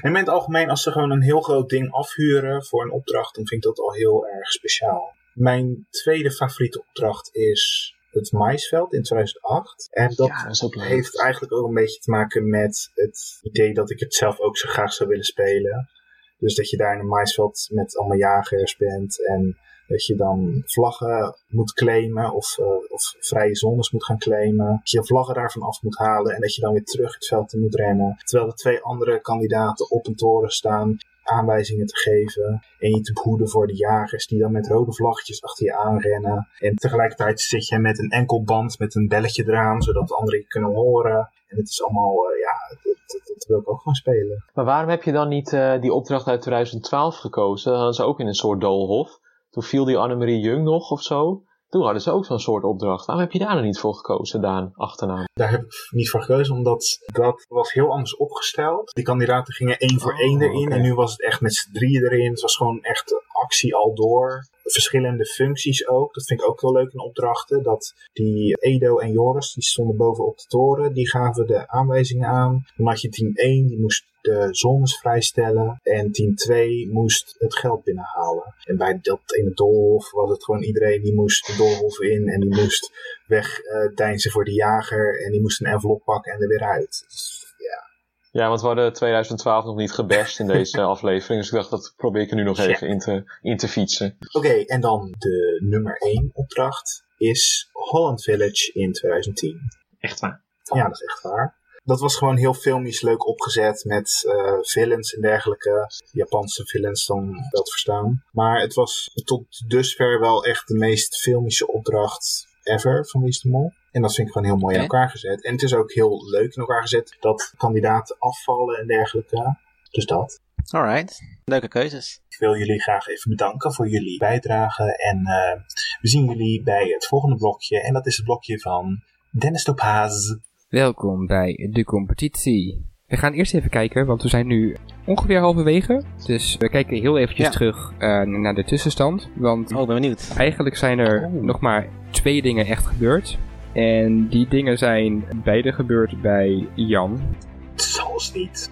En in het algemeen, als ze gewoon een heel groot ding afhuren voor een opdracht, dan vind ik dat al heel erg speciaal. Mijn tweede favoriete opdracht is het maisveld in 2008. En dat ja, dat heeft eigenlijk ook een beetje te maken met het idee dat ik het zelf ook zo graag zou willen spelen. Dus dat je daar in een maisveld met allemaal jagers bent en dat je dan vlaggen moet claimen of, eh, of vrije zones moet gaan claimen. Dat je vlaggen daarvan af moet halen en dat je dan weer terug het veld in moet rennen. Terwijl er twee andere kandidaten op een toren staan aanwijzingen te geven en je te behoeden voor de jagers die dan met rode vlaggetjes achter je aanrennen. En tegelijkertijd zit je met een enkel band met een belletje eraan, zodat de anderen je kunnen horen. En het is allemaal, eh, ja, dat, wil ik ook gewoon spelen. Maar waarom heb je dan niet eh, die opdracht uit 2012 gekozen? Dan hadden ze ook in een soort doolhof. Toen viel die Annemarie Jung nog of zo. Toen hadden ze ook zo'n soort opdracht. Waarom heb je daar nou niet voor gekozen, Daan, achternaam? Daar heb ik niet voor gekozen, omdat dat was heel anders opgesteld. Die kandidaten gingen één voor Oh, één erin. En nu was het echt met z'n drieën erin. Het was gewoon echt actie al door. Verschillende functies ook. Dat vind ik ook heel leuk in opdrachten. Dat die Edo en Joris, die stonden boven op de toren. Die gaven de aanwijzingen aan. Dan had je team 1, die moest de zones vrijstellen. En team 2 moest het geld binnenhalen. En bij dat ene doolhof was het gewoon iedereen die moest de doolhof in. En die moest weg eh deinzen voor de jager. En die moest een envelop pakken en er weer uit. Ja. Want we hadden 2012 nog niet gebashed in deze *laughs* aflevering. Dus ik dacht, dat probeer ik er nu nog Ja. even in te, in te fietsen. Oké, en dan de nummer 1 opdracht is Holland Village in 2010. Echt waar. Ja, dat is echt waar. Dat was gewoon heel filmisch leuk opgezet met eh villains en dergelijke. Japanse villains dan wel te verstaan. Maar het was tot dusver wel echt de meest filmische opdracht ever van de Mol. En dat vind ik gewoon heel mooi in elkaar gezet. En het is ook heel leuk in elkaar gezet dat kandidaten afvallen en dergelijke. Dus dat. Alright. Leuke keuzes. Ik wil jullie graag even bedanken voor jullie bijdrage. En eh, we zien jullie bij het volgende blokje. En dat is het blokje van Dennis Topaz. Welkom bij de competitie. We gaan eerst even kijken, want we zijn nu ongeveer halverwege. Dus we kijken heel eventjes Ja. terug eh, naar de tussenstand. Want Oh, ben benieuwd. eigenlijk zijn er Oh. nog maar twee dingen echt gebeurd. En die dingen zijn beide gebeurd bij Jan. Zoals niet.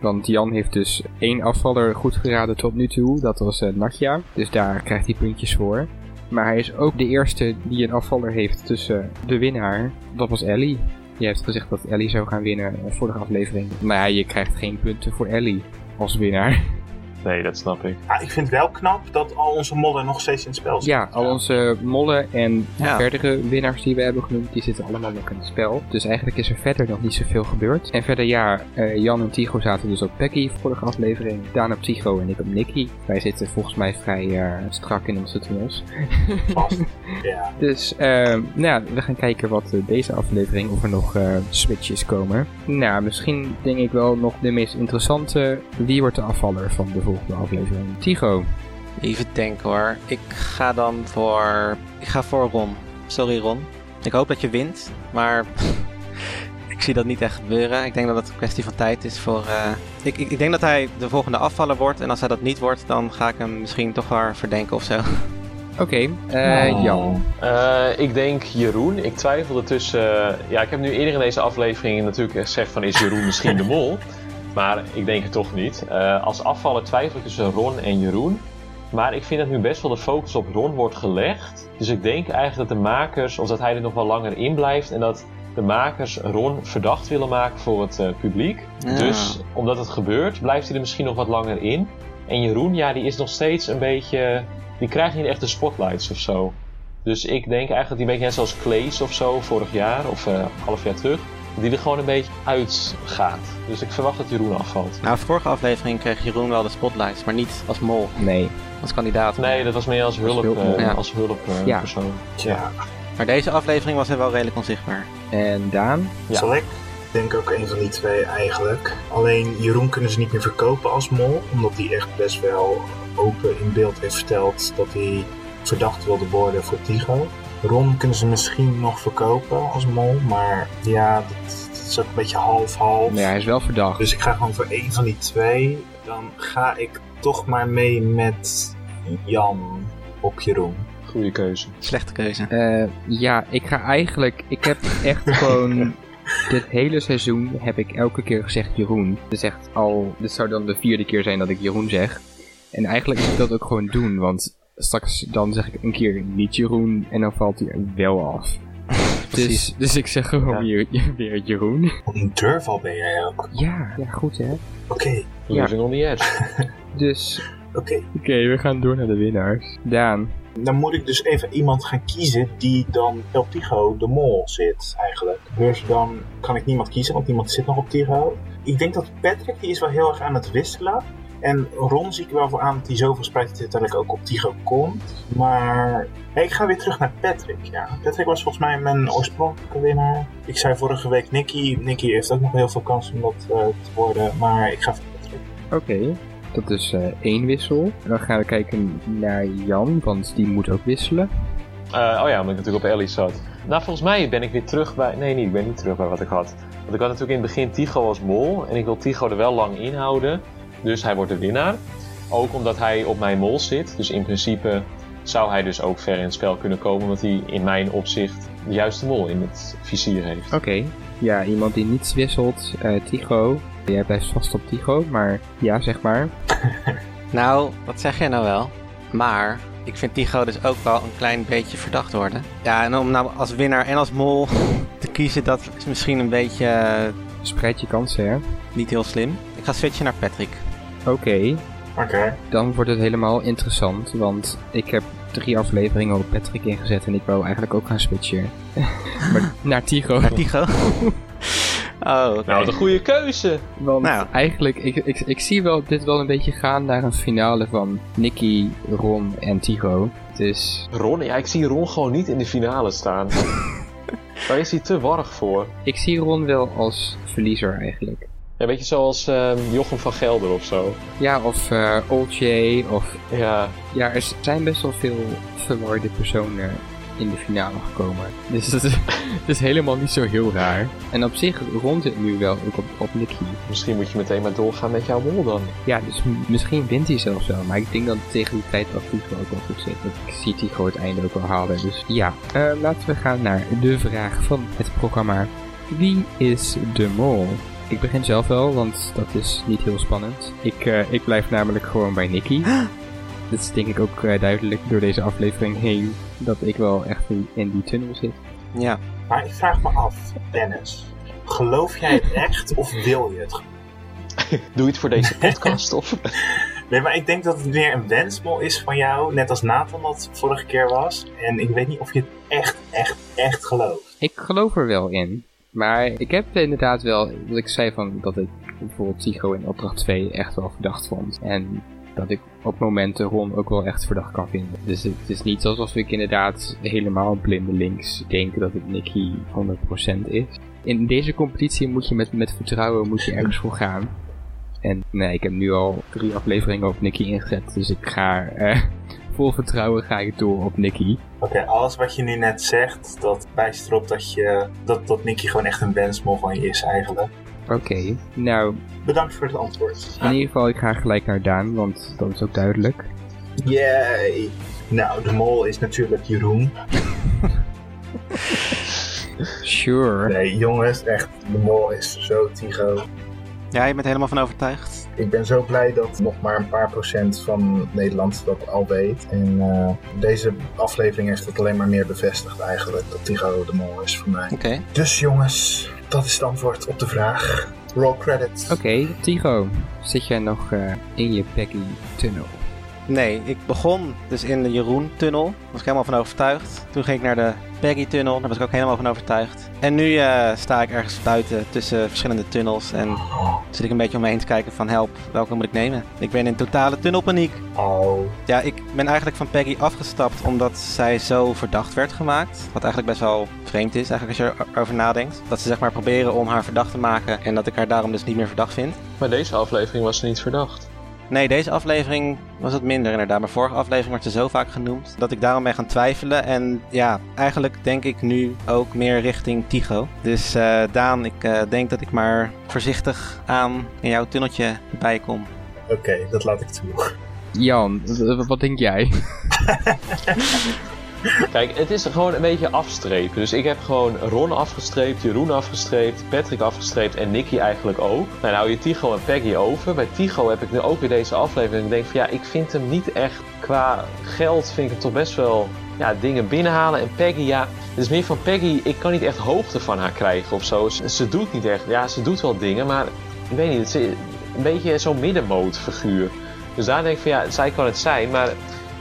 Want Jan heeft dus één afvaller goed geraden tot nu toe. Dat was eh, Natja. Dus daar krijgt hij puntjes voor. Maar hij is ook de eerste die een afvaller heeft tussen de winnaar. Dat was Ellie. Je hebt gezegd dat Ellie zou gaan winnen in de vorige aflevering. Maar ja, je krijgt geen punten voor Ellie als winnaar. Nee, dat snap ik. Ah, ik vind het wel knap dat al onze modden nog steeds in het spel zitten. Ja, al onze mollen en Ja. verdere winnaars die we hebben genoemd, die zitten allemaal nog in het spel. Dus eigenlijk is er verder nog niet zoveel gebeurd. En verder ja, eh, Jan en Tigo zaten dus op Peggy vorige aflevering. Daan op Tigo en ik op Nicky. Wij zitten volgens mij vrij eh, strak in onze tunnels. *laughs* Vast. ja. Dus eh, nou, ja, we gaan kijken wat eh, deze aflevering, of er nog eh, switches komen. Nou, misschien denk ik wel nog de meest interessante. Wie wordt de afvaller van de volgende aflevering? Tigo. Even denken hoor. Ik ga dan voor... Ik ga voor Ron. Sorry Ron. Ik hoop dat je wint, maar... *laughs* ik zie dat niet echt gebeuren. Ik denk dat het een kwestie van tijd is voor... eh, Ik, ik, ik denk dat hij de volgende afvaller wordt. En als hij dat niet wordt, dan ga ik hem misschien toch wel verdenken of zo. Oké, eh, Oh. Jan. Eh, ik denk Jeroen. Ik twijfelde tussen. ja, ik heb nu eerder in deze aflevering natuurlijk gezegd van is Jeroen misschien de mol. Maar ik denk het toch niet. Eh, als afvaller twijfel ik tussen Ron en Jeroen. Maar ik vind dat nu best wel de focus op Ron wordt gelegd. Dus ik denk eigenlijk dat de makers, of dat hij er nog wel langer in blijft. En dat de makers Ron verdacht willen maken voor het eh, publiek. Ja. Dus omdat het gebeurt, blijft hij er misschien nog wat langer in. En Jeroen, ja, die is nog steeds een beetje. Die krijgt niet echt de spotlights of zo. Dus ik denk eigenlijk dat die een beetje net zoals Claes of zo vorig jaar, of een half jaar terug, die er gewoon een beetje uitgaat. Dus ik verwacht dat Jeroen afvalt. Nou, vorige aflevering kreeg Jeroen wel de spotlights, maar niet als mol, Nee. als kandidaat. Nee, dat was meer als hulp, hulp, eh, ja. als hulp eh, Ja. persoon. Tja, Maar deze aflevering was hij wel redelijk onzichtbaar. En Daan? Ja. zal ik? Ik denk ook een van die twee eigenlijk. Alleen Jeroen kunnen ze niet meer verkopen als mol. Omdat hij echt best wel open in beeld heeft verteld dat hij verdacht wilde worden voor Tigo. Ron kunnen ze misschien nog verkopen als mol. Maar ja, dat, dat is ook een beetje half-half. Nee, hij is wel verdacht. Dus ik ga gewoon voor één van die twee. Dan ga ik toch maar mee met Jan op Jeroen. Goede keuze. Slechte keuze. Eh, ja, ik ga eigenlijk... Ik heb echt *laughs* gewoon... Dit hele seizoen heb ik elke keer gezegd Jeroen. Is echt al... Dit zou dan de vierde keer zijn dat ik Jeroen zeg. En eigenlijk moet ik dat ook gewoon doen, want straks dan zeg ik een keer niet Jeroen en dan valt hij er wel af. *laughs* Precies. Dus, dus ik zeg gewoon Ja. weer, *laughs* weer Jeroen. Wat een durval ben jij ook. Ja, ja, goed hè. Oké, Losing on the edge. Dus, oké. oké, we gaan door naar de winnaars. Daan. Dan moet ik dus even iemand gaan kiezen die dan op Tigo de mol zit, eigenlijk. Dus dan kan ik niemand kiezen, want niemand zit nog op Tigo. Ik denk dat Patrick, die is wel heel erg aan het wisselen. En Ron zie ik wel voor aan dat hij zo verspreid uiteindelijk ook op Tigo komt. Maar ik ga weer terug naar Patrick. Ja. Patrick was volgens mij mijn oorspronkelijke winnaar. Ik zei vorige week Nicky. Nicky heeft ook nog heel veel kans om dat eh, te worden. Maar ik ga voor Patrick. Oké, dat is eh, één wissel. En dan gaan we kijken naar Jan, want die moet ook wisselen. Eh, oh ja, omdat ik natuurlijk op Ellie zat. Nou, volgens mij ben ik weer terug bij... Nee, niet, ik ben niet terug bij wat ik had. Want ik had natuurlijk in het begin Tigo als mol. En ik wil Tigo er wel lang in houden. Dus hij wordt de winnaar. Ook omdat hij op mijn mol zit. Dus in principe zou hij dus ook ver in het spel kunnen komen. Omdat hij in mijn opzicht de juiste mol in het vizier heeft. Oké, ja, iemand die niets wisselt. eh Tigo. Jij blijft vast op Tigo, maar ja, zeg maar. *laughs* Nou, wat zeg jij nou wel? Maar ik vind Tigo dus ook wel een klein beetje verdacht worden. Ja, en om nou als winnaar en als mol *laughs* te kiezen, dat is misschien een beetje eh, Spreid je kansen, hè? niet heel slim. Ik ga switchen naar Patrick. Oké, Oké. dan wordt het helemaal interessant, want ik heb drie afleveringen op Patrick ingezet en ik wou eigenlijk ook gaan switchen. *laughs* maar naar Tigo. Naar Tigo. *laughs* oh, oké. Nou, wat een goede keuze! Want Nou. eigenlijk, ik, ik, ik zie wel dit wel een beetje gaan naar een finale van Nicky, Ron en Tigo. Dus Ron, ja, ik zie Ron gewoon niet in de finale staan. *laughs* Daar is hij te warrig voor. ik zie Ron wel als verliezer eigenlijk. Ja, weet je, zoals ehm, Jochem van Gelder of zo. Ja, of eh Old J, of... Ja, Ja, er zijn best wel veel verwarde personen in de finale gekomen. Dus dat is, *laughs* het is helemaal niet zo heel raar. En op zich, Ron zit nu wel ook op, op Nicky. misschien moet je meteen maar doorgaan met jouw mol dan. Ja, dus misschien wint hij zelfs wel. Maar ik denk dat tegen die tijd dat Tigo ook wel goed zit. Dat ik zie Tigo het einde ook wel halen. Dus ja, Eh, laten we gaan naar de vraag van het programma. Wie is de mol? Ik begin zelf wel, want dat is niet heel spannend. Ik, eh, ik blijf namelijk gewoon bij Nicky. Dat *gasps* is denk ik ook eh, duidelijk door deze aflevering heen dat ik wel echt in, in die tunnel zit. Ja, Maar ik vraag me af, Dennis. Geloof jij het echt of wil je het? *laughs* Doe je het voor deze podcast? of? *laughs* Nee, maar ik denk dat het meer een wensmol is van jou, net als Nathan dat vorige keer was. En ik weet niet of je het echt, echt, echt gelooft. Ik geloof er wel in. Maar ik heb inderdaad wel, wat ik zei van dat ik bijvoorbeeld Tigo in opdracht 2 echt wel verdacht vond. En dat ik op momenten Ron ook wel echt verdacht kan vinden. Dus het is niet alsof ik inderdaad helemaal blindelings denk dat het Nicky 100% is. In deze competitie moet je met, met vertrouwen moet je ergens voor gaan. En nee, ik heb nu al drie afleveringen op Nicky ingezet. Dus ik ga eh, vol vertrouwen ga ik door op Nicky. Oké, alles wat je nu net zegt, dat wijst erop dat, je, dat, dat Nicky gewoon echt een wensmol van je is eigenlijk. Oké, nou, Bedankt voor het antwoord. in ieder geval, ik ga gelijk naar Daan, want dat is ook duidelijk. Yay! Nou, de mol is natuurlijk Jeroen. *laughs* Sure. Nee, jongens, echt, de mol is zo Tigo. Ja, je bent helemaal van overtuigd. Ik ben zo blij dat nog maar een paar procent van Nederland dat al weet. En eh, deze aflevering heeft het alleen maar meer bevestigd eigenlijk, dat Tigo de mol is voor mij. Oké. Dus jongens, dat is het antwoord op de vraag. Roll credits. Oké, Tigo, zit jij nog eh, in je Peggy-tunnel? Nee, ik begon dus in de Jeroen-tunnel. Daar was ik helemaal van overtuigd. Toen ging ik naar de Peggy-tunnel. Daar was ik ook helemaal van overtuigd. En nu eh, sta ik ergens buiten tussen verschillende tunnels. En zit ik een beetje om me heen te kijken van help, welke moet ik nemen? Ik ben in totale tunnelpaniek. Ja, ik ben eigenlijk van Peggy afgestapt omdat zij zo verdacht werd gemaakt. Wat eigenlijk best wel vreemd is, eigenlijk als je erover nadenkt. Dat ze zeg maar proberen om haar verdacht te maken en dat ik haar daarom dus niet meer verdacht vind. Maar deze aflevering was ze niet verdacht. Nee, deze aflevering was het minder inderdaad. Maar vorige aflevering werd ze zo vaak genoemd dat ik daarom ben gaan twijfelen. En ja, eigenlijk denk ik nu ook meer richting Tigo. Dus eh, Daan, ik eh, denk dat ik maar voorzichtig aan in jouw tunneltje bij kom. oké, dat laat ik toe. Jan, wat denk jij? *laughs* Kijk, het is gewoon een beetje afstrepen. Dus ik heb gewoon Ron afgestreept, Jeroen afgestreept, Patrick afgestreept en Nicky eigenlijk ook. Nou, dan hou je Tigo en Peggy over. Bij Tigo heb ik nu ook weer deze aflevering. Ik denk van ja, ik vind hem niet echt qua geld, vind ik hem toch best wel ja, dingen binnenhalen. En Peggy, ja, het is meer van Peggy, ik kan niet echt hoogte van haar krijgen of zo. Ze, ze doet niet echt, ja, ze doet wel dingen, maar ik weet niet, het is een beetje zo'n middenmoot figuur. Dus daar denk ik van ja, zij kan het zijn, maar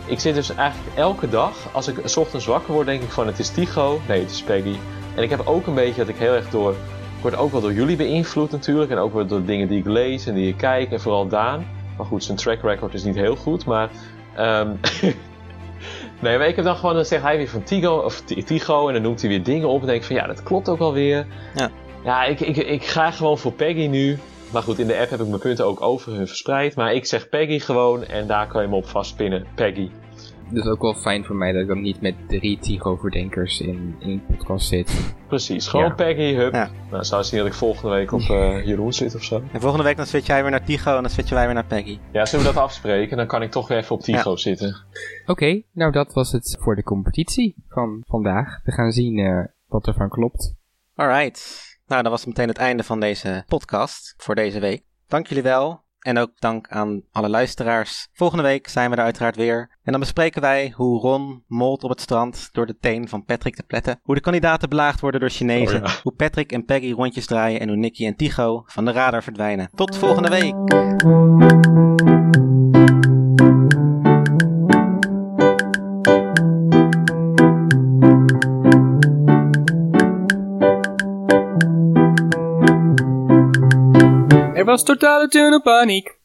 ik zit dus eigenlijk elke dag, als ik 's ochtends wakker word, denk ik van het is Tigo, nee het is Peggy. En ik heb ook een beetje dat ik heel erg door, ik word ook wel door jullie beïnvloed natuurlijk. En ook wel door dingen die ik lees en die ik kijk en vooral Daan. Maar goed, zijn track record is niet heel goed, maar... ehm, *laughs* nee, maar ik heb dan gewoon, dan zegt hij weer van Tigo, of Ti- Tigo en dan noemt hij weer dingen op en denk ik van ja, dat klopt ook alweer. Ja. Ja, ik, ik, ik ga gewoon voor Peggy nu. Maar goed, in de app heb ik mijn punten ook over hun verspreid. Maar ik zeg Peggy gewoon en daar kan je me op vastpinnen. Peggy. Dus ook wel fijn voor mij dat ik dan niet met drie Tigo-verdenkers in één podcast zit. Precies, gewoon Ja. Peggy, hup. Ja. Nou, zou zien dat ik volgende week op eh, Jeroen zit of zo. En volgende week dan switch jij weer naar Tigo en dan switchen wij weer naar Peggy. Ja, zullen we dat afspreken? Dan kan ik toch weer even op Tigo zitten. Oké, nou dat was het voor de competitie van vandaag. We gaan zien eh, wat er van klopt. Alright. Nou, dan was meteen het einde van deze podcast voor deze week. Dank jullie wel. En ook dank aan alle luisteraars. Volgende week zijn we er uiteraard weer. En dan bespreken wij hoe Ron molt op het strand door de teen van Patrick te pletten. Hoe de kandidaten belaagd worden door Chinezen. Oh ja. Hoe Patrick en Peggy rondjes draaien. En hoe Nicky en Tigo van de radar verdwijnen. Tot volgende week. Was totale tunnelpaniek.